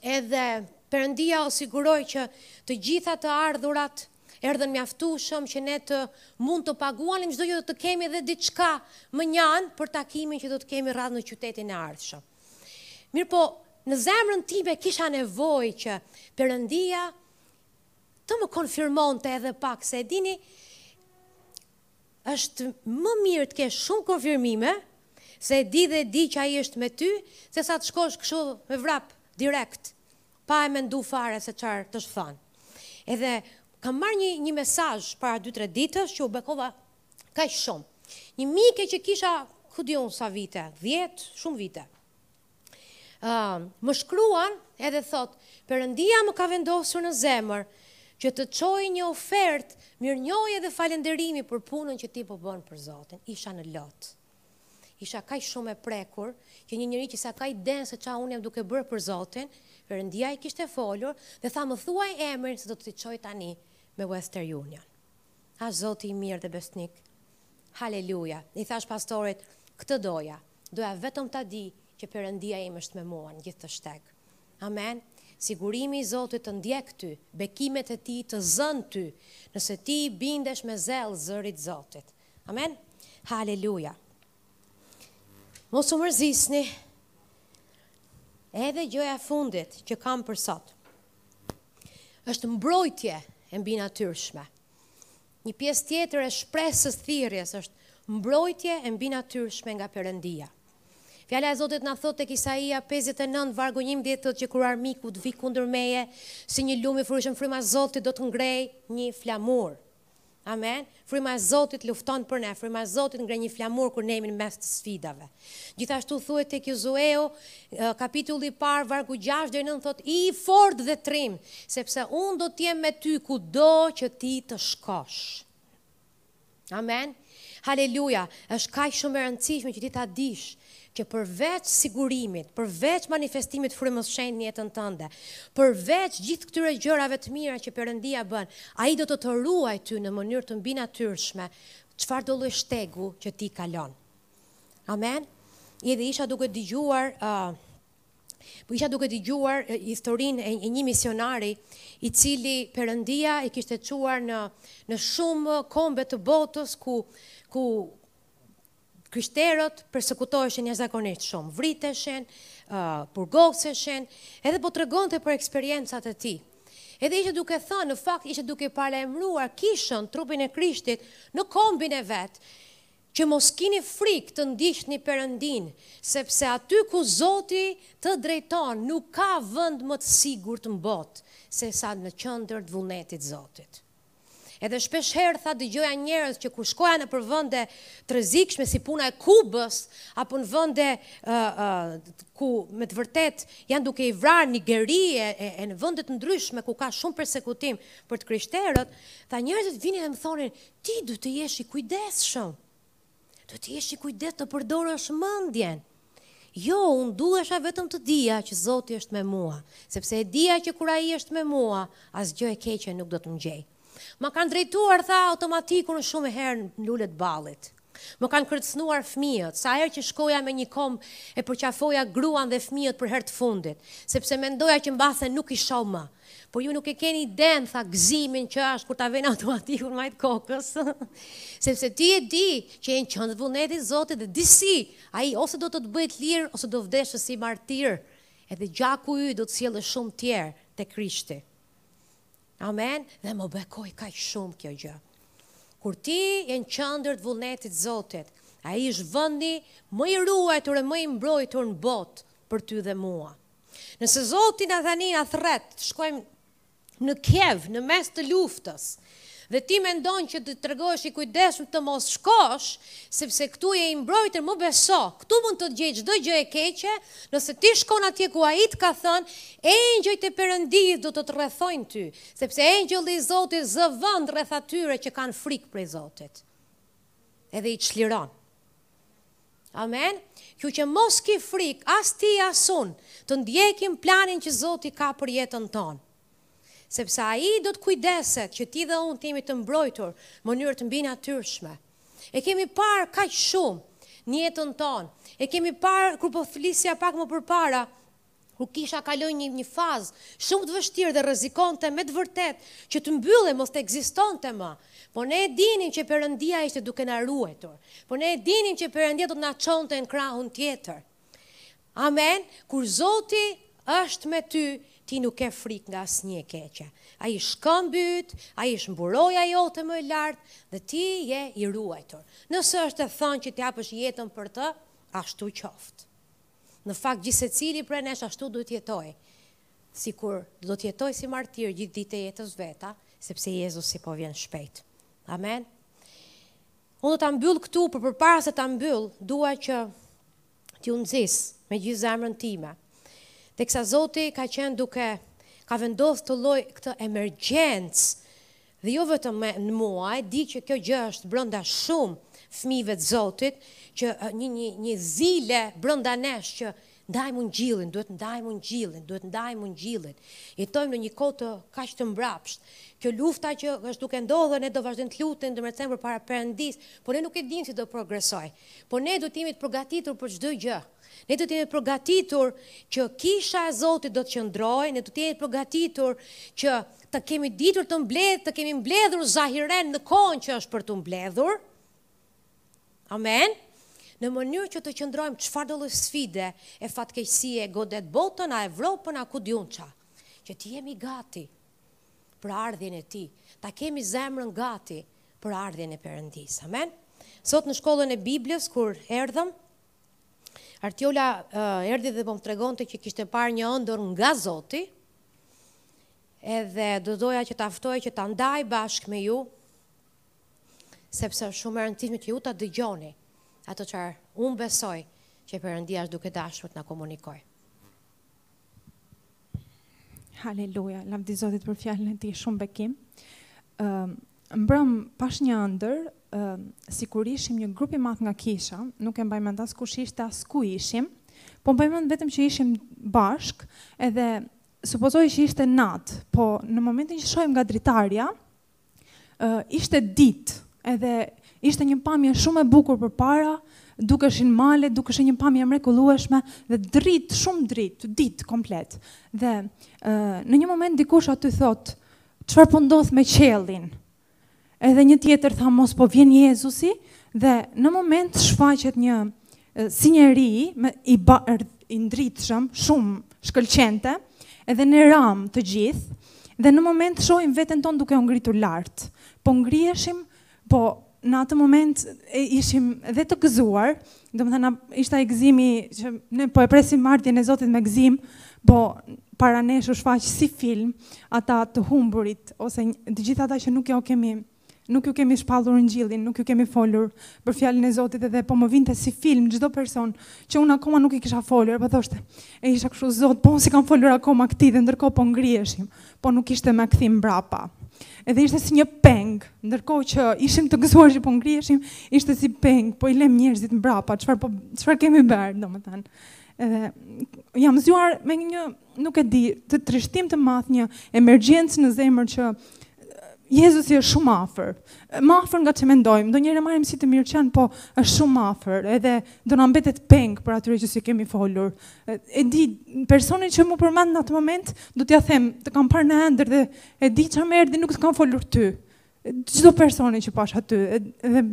Speaker 1: edhe Perëndia o siguroi që të gjitha të ardhurat erdhën mjaftueshëm që ne të mund të paguanim çdo gjë do të kemi dhe diçka mënjanë për takimin që do të kemi radhë në qytetin e ardhshëm. Mirpo në zemrën time kisha nevojë që Perëndia të më konfirmonte edhe pak se e dini është më mirë të kesh shumë konfirmime se e di dhe e di që ai është me ty se sa të shkosh kështu me vrap direkt pa e mendu fare se çfarë të është than. Edhe kam marrë një një mesazh para 2-3 ditësh që u bekova Kaq shumë. Një mike që kisha, ku di unë sa vite, 10, shumë vite. Uh, më shkruan edhe thotë, Perëndia më ka vendosur në zemër, që të çoj një ofertë mirënjohje dhe falenderimi për punën që ti po bën për Zotin. Isha në lot. Isha kaq shumë e prekur, që një njeri që s'e ka idenë se ça unë jam duke bërë për Zotin, Perëndia i kishte folur, dhe tha më thuaj emrin se do të të çoj tani me Western Union. Është Zoti i mirë dhe besnik. Haleluja, i thashë pastorit, këtë doja, doja vetëm ta di që Perëndia im është me mua në gjithë këtë shteg. Amen. Sigurimi i Zotit të ndjek ty, bekimet e Tij të zënë ty, nëse ti i bindesh me zell zërit Zotit. Amen. Haleluja. Mos u mërzisni. Edhe gjëja e fundit që kam për sot. Është mbrojtje e mbinatyrshme. Një pjesë tjetër e shpresës së thirrjes është mbrojtje e mbinatyrshme nga Perëndia. Fjala e Zotit na thotë tek Isaia 59 vargu 11 thotë që kur armiku të vi kundër meje si një lum i fryshëm fryma e Zotit do të ngrejë një flamur. Amen. Fryma e Zotit lufton për ne, fryma e Zotit ngre një flamur kur ne jemi në mes të sfidave. Gjithashtu thuhet tek Josueu, kapitulli i parë, vargu 6 deri në 9 thotë, "I fort dhe trim, sepse unë do të jem me ty kudo që ti të shkosh." Amen. Haleluja! Është kaq shumë e rëndësishme që ti ta dish që përveç sigurimit, përveç manifestimit të Frymës së Shenjtë në jetën tënde, përveç gjithë këtyre gjërave të mira që Perëndia bën, Ai do të të ruajë ty në mënyrë të mbinatyrshme, çfarëdo lloj shtegu që ti kalon. Amen. Edhe isha duke dëgjuar uh, po isha duke dëgjuar historinë e një misionari i cili Perëndia e kishte çuar në në shumë kombe të botës ku ku krishterët persekutoheshin jashtëzakonisht shumë, vriteshin, uh, burgoseshin, edhe po tregonte për eksperiencat e tij. Edhe ishte duke thënë, në fakt ishte duke paralajmëruar kishën, trupin e Krishtit në kombin e vet. Që mos kini frikë të ndiqni Perëndinë, sepse aty ku Zoti të drejton nuk ka vend më të sigurt n'botë sesa në qendër t'vullnetit t'Zotit. Edhe shpeshherë tha dëgjoja njerëz që kur shkoja nëpër vende t'rrezikshme si puna e Kubës apo në vende ku me të vërtetë janë duke i vrarë Nigeri e në vende të ndryshme ku ka shumë persekutim për t'krishterët, tha njerëzit vinin dhe më thonin Ti duhet të jesh i kujdesshëm. Duhet të jesh i kujdes të përdorësh mendjen. Jo, unë duhej vetëm të dija që Zoti është me mua, sepse e dija që kur ai është me mua, asgjë e keqe nuk do të më gjejë. Ma kanë drejtuar tha automatikun shumë herë në lule të ballit. Më kanë kërcënuar fëmijët, sa herë që shkoja me një komb e përqafoja gruan dhe fëmijët për herë të fundit, sepse mendoja që mbase nuk i shoh më. Por ju nuk e keni idenë, tha gëzimin që është kur ta vënë automatikun majtë kokës. sepse ti e di që je në qendër të vullnetit të Zotit dhe disi, ai ose do të të bëjë të lirë ose do vdesësh si martir, edhe gjaku yt do të sjellë shumë tjerë tek Krishti. Amen, dhe më bekoj kaq shumë kjo gjë. Kur ti je në qendër të vullnetit Zotit, ai është vendi më i ruajtur e më i mbrojtur në botë për ty dhe mua. Nëse Zoti na tha na thërret, të shkojmë në Kiev, në mes të luftës, dhe ti mendon që të tregohesh i kujdesshëm të mos shkosh, sepse këtu je i mbrojtur më beso, këtu mund të gjejë çdo gjë e keqe, Nëse ti shkon atje ku Ai të ka thënë, engjëjt e Perëndisë do të të rrethojnë ty, sepse engjëlli i Zotit zë vend rreth atyre që kanë frikë prej Zotit. Edhe i çliron. Amen. Kështu që mos ki frikë, as ti as unë, të ndjekim planin që Zoti ka për jetën tonë. Sepse Ai do të kujdeset që ti dhe unë të jemi të mbrojtur në mënyrë të mbinatyrshme. E kemi parë kaq shumë në jetën tonë. E kemi parë kur po flisja pak më përpara, kur kisha kaloi një, një fazë shumë të vështirë dhe rrezikonte me të vërtetë që të mbyllej, mos të ekzistonte më. Po ne e dinim që Perëndia ishte duke na ruajtur. Po ne e dinim që Perëndia do të na çonte në krahun tjetër. Amen kur zoti është me ty ti nuk ke frikë nga asnjë e keqe ai është shkëmbi yt ai është mburoja jote më e lartë dhe ti je i ruajtur nëse është e thënë që të japësh jetën për të ashtu qoftë në fakt gjithsecili prej nesh ashtu duhet jetojë sikur do të jetojë si martir gjithë ditët e jetës së vet sepse Jezusi po vjen shpejt amen unë do ta mbyll këtu por përpara se ta mbyll dua që t'ju nxis me gjithë zemrën time. Teksa Zoti ka qenë duke ka vendosur një lloj këtë emergjencë dhe jo vetëm në mua, e di që kjo gjë është brenda shumë fëmijëve të Zotit, që një një një zile brenda nesh që ndajmë ungjillin, duhet ndajmë ungjillin, duhet ndajmë ungjillin. Jetojmë në një kohë të kaq të mbrapsht. Kjo lufta që është duke ndodhur ne do vazhdojmë të lutemi, do me thënë përpara Perëndisë, por ne nuk e dimë si do progresojë. Por ne duhet të jemi të përgatitur për çdo gjë. Ne duhet të jemi të përgatitur që kisha e Zotit do të qëndrojë, ne duhet të jemi të përgatitur që të kemi ditur të mbledh, të kemi mbledhur zahiren në kohën që është për të mbledhur. Amen. Në mënyrë që të qëndrojmë çfarë do lloj sfide e fatkeqësie godet botën, a Evropën, a ku di unë ça. Që të jemi gati. për ardhjen e Tij, ta kemi zemrën gati për ardhjen e Perëndisë. Amen. Sot në shkollën e Biblës kur erdhëm, Artiola uh, erdhi dhe po më tregonte që kishte parë një ëndër nga Zoti. Edhe do doja që ta ftoj që ta ndajë bashkë me ju sepse është shumë e rëndësishme që ju ta dëgjoni ato çfarë unë besoj që Perëndia është duke dashur të na komunikojë.
Speaker 2: Haleluja, lavdi Zotit për fjalën e tij, shumë bekim. Ëm ehm, uh, mbrëmë pashë një ëndër, ëm ehm, uh, sikur ishim një grup i madh nga kisha, nuk e mbaj mend as kush ishte as ku ishim, po mbaj mend vetëm që ishim bashkë, edhe supozoj që ishte natë, po në momentin që shohim nga dritarja, ishte ditë, edhe ishte një pamje shumë e bukur përpara, dukeshin male, dukeshin një pamje e mrekullueshme, dhe dritë, shumë dritë, ditë komplet. Dhe në një moment dikush aty thotë, çfarë po ndodh me qiellin? Edhe një tjetër tha, mos po vjen Jezusi, dhe në moment shfaqet një Si njeri i bardhë, i ndritshëm, shumë shkëlqente, edhe ne ramë të gjithë, dhe në moment shohim veten tonë duke u ngritur lart. Po ngriheshim, po në atë moment ishim dhe të gëzuar, domethënë ishte ai gëzimi që ne po e presim ardhjen e Zotit me gëzim, po para nesh u shfaq si film ata të humburit ose të gjithë ata që nuk jua kemi Nuk ju kemi shpallur ungjillin, nuk ju kemi folur për fjalën e Zotit edhe po më vinte si film çdo person që unë akoma nuk i kisha folur, po thosha, e isha kështu Zot, po unë s'i kam folur akoma këtij dhe ndërkohë po ngriheshim, po nuk ishte më kthim mbrapa. Edhe ishte si një peng, ndërkohë që ishim të gëzuar që po ngriheshim, ishte si peng, po i lëmë njerëzit mbrapa, çfarë po çfarë kemi bërë, domethënë. Edhe jam zgjuar me një nuk e di, të trishtim të madh një emergjencë në zemër që Jezusi është shumë afër. Më afër nga ç'e mendojmë, ndonjëherë e marrim si të mirëqenë, po është shumë afër, edhe do na mbetet peng për atyre që s'i kemi folur. E di, personin që m'u përmend në atë moment, do t'ia them, të kam parë në ëndërr dhe e di që më erdhi nuk të kam folur ty. Çdo personi që pashë aty, edhe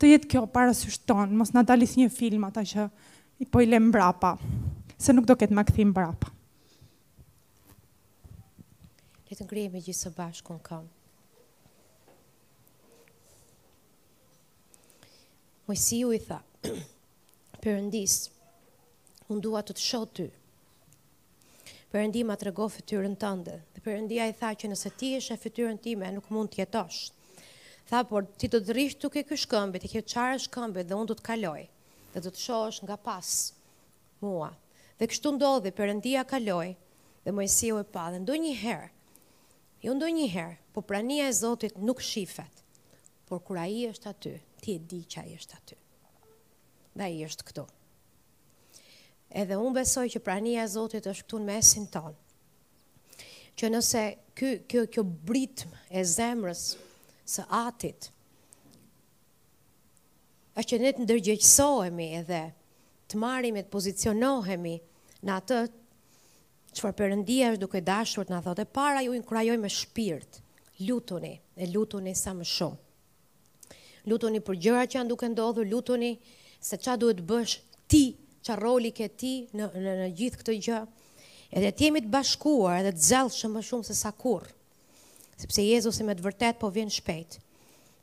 Speaker 2: të jetë kjo parasysh tonë, mos na dalë si një film ata që I po i lëm mbrapa, se nuk do ketë më kthim mbrapa.
Speaker 1: Le të ngrihemi gjithë së bashku në këmbë. Moisiu i tha Perëndisë, unë dua të të shoh ty. Perëndi ma trego fytyrën tënde, dhe Perëndia i tha që nëse ti e sheh fytyrën time, nuk mund të jetosh. Tha, por ti do të rrishë tek ky shkëmbi, te kjo e çara e shkëmbit dhe unë do të kaloj. dhe do të shohësh nga pas mua. Dhe kështu ndodhi, Perëndia kaloi dhe Moisiu e pa dhe ndonjëherë, jo ndonjëherë, po prania e Zotit nuk shifet, por kur ai është aty, ti e di që ai është aty. Dhe ai është këtu. Edhe unë besoj që prania e Zotit është këtu në mesin tonë. Që nëse kjo, kjo, kjo britmë e zemrës së Atit, është që ne të ndërgjegjësohemi dhe të marrim, e të pozicionohemi në atë çfarë Perëndia është duke dashur të na thotë. E para ju inkurajoj me shpirt, lutuni, e lutuni sa më shumë. Lutuni për gjërat që janë duke ndodhur, lutuni se çfarë duhet të bësh ti, çfarë roli ke ti në në, në gjithë këtë gjë. Edhe të jemi të bashkuar, edhe të zellshëm më shumë se sa kurrë. Sepse Jezusi me të vërtetë po vjen shpejt.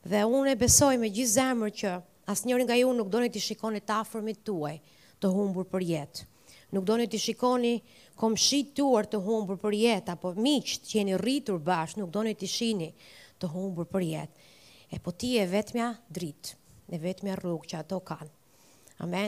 Speaker 1: Dhe unë e besoj me gjithë zemër që asnjëri nga ju nuk doni t'i shikoni të afërmit tuaj të humbur për jetë. Nuk doni t'i shikoni komshijtë tuaj të humbur për jetë apo miqtë që jeni rritur bashkë, nuk doni t'i shihni të humbur për jetë. Epo ti je e vetmja dritë, e vetmja rrugë që ato kanë. Amen.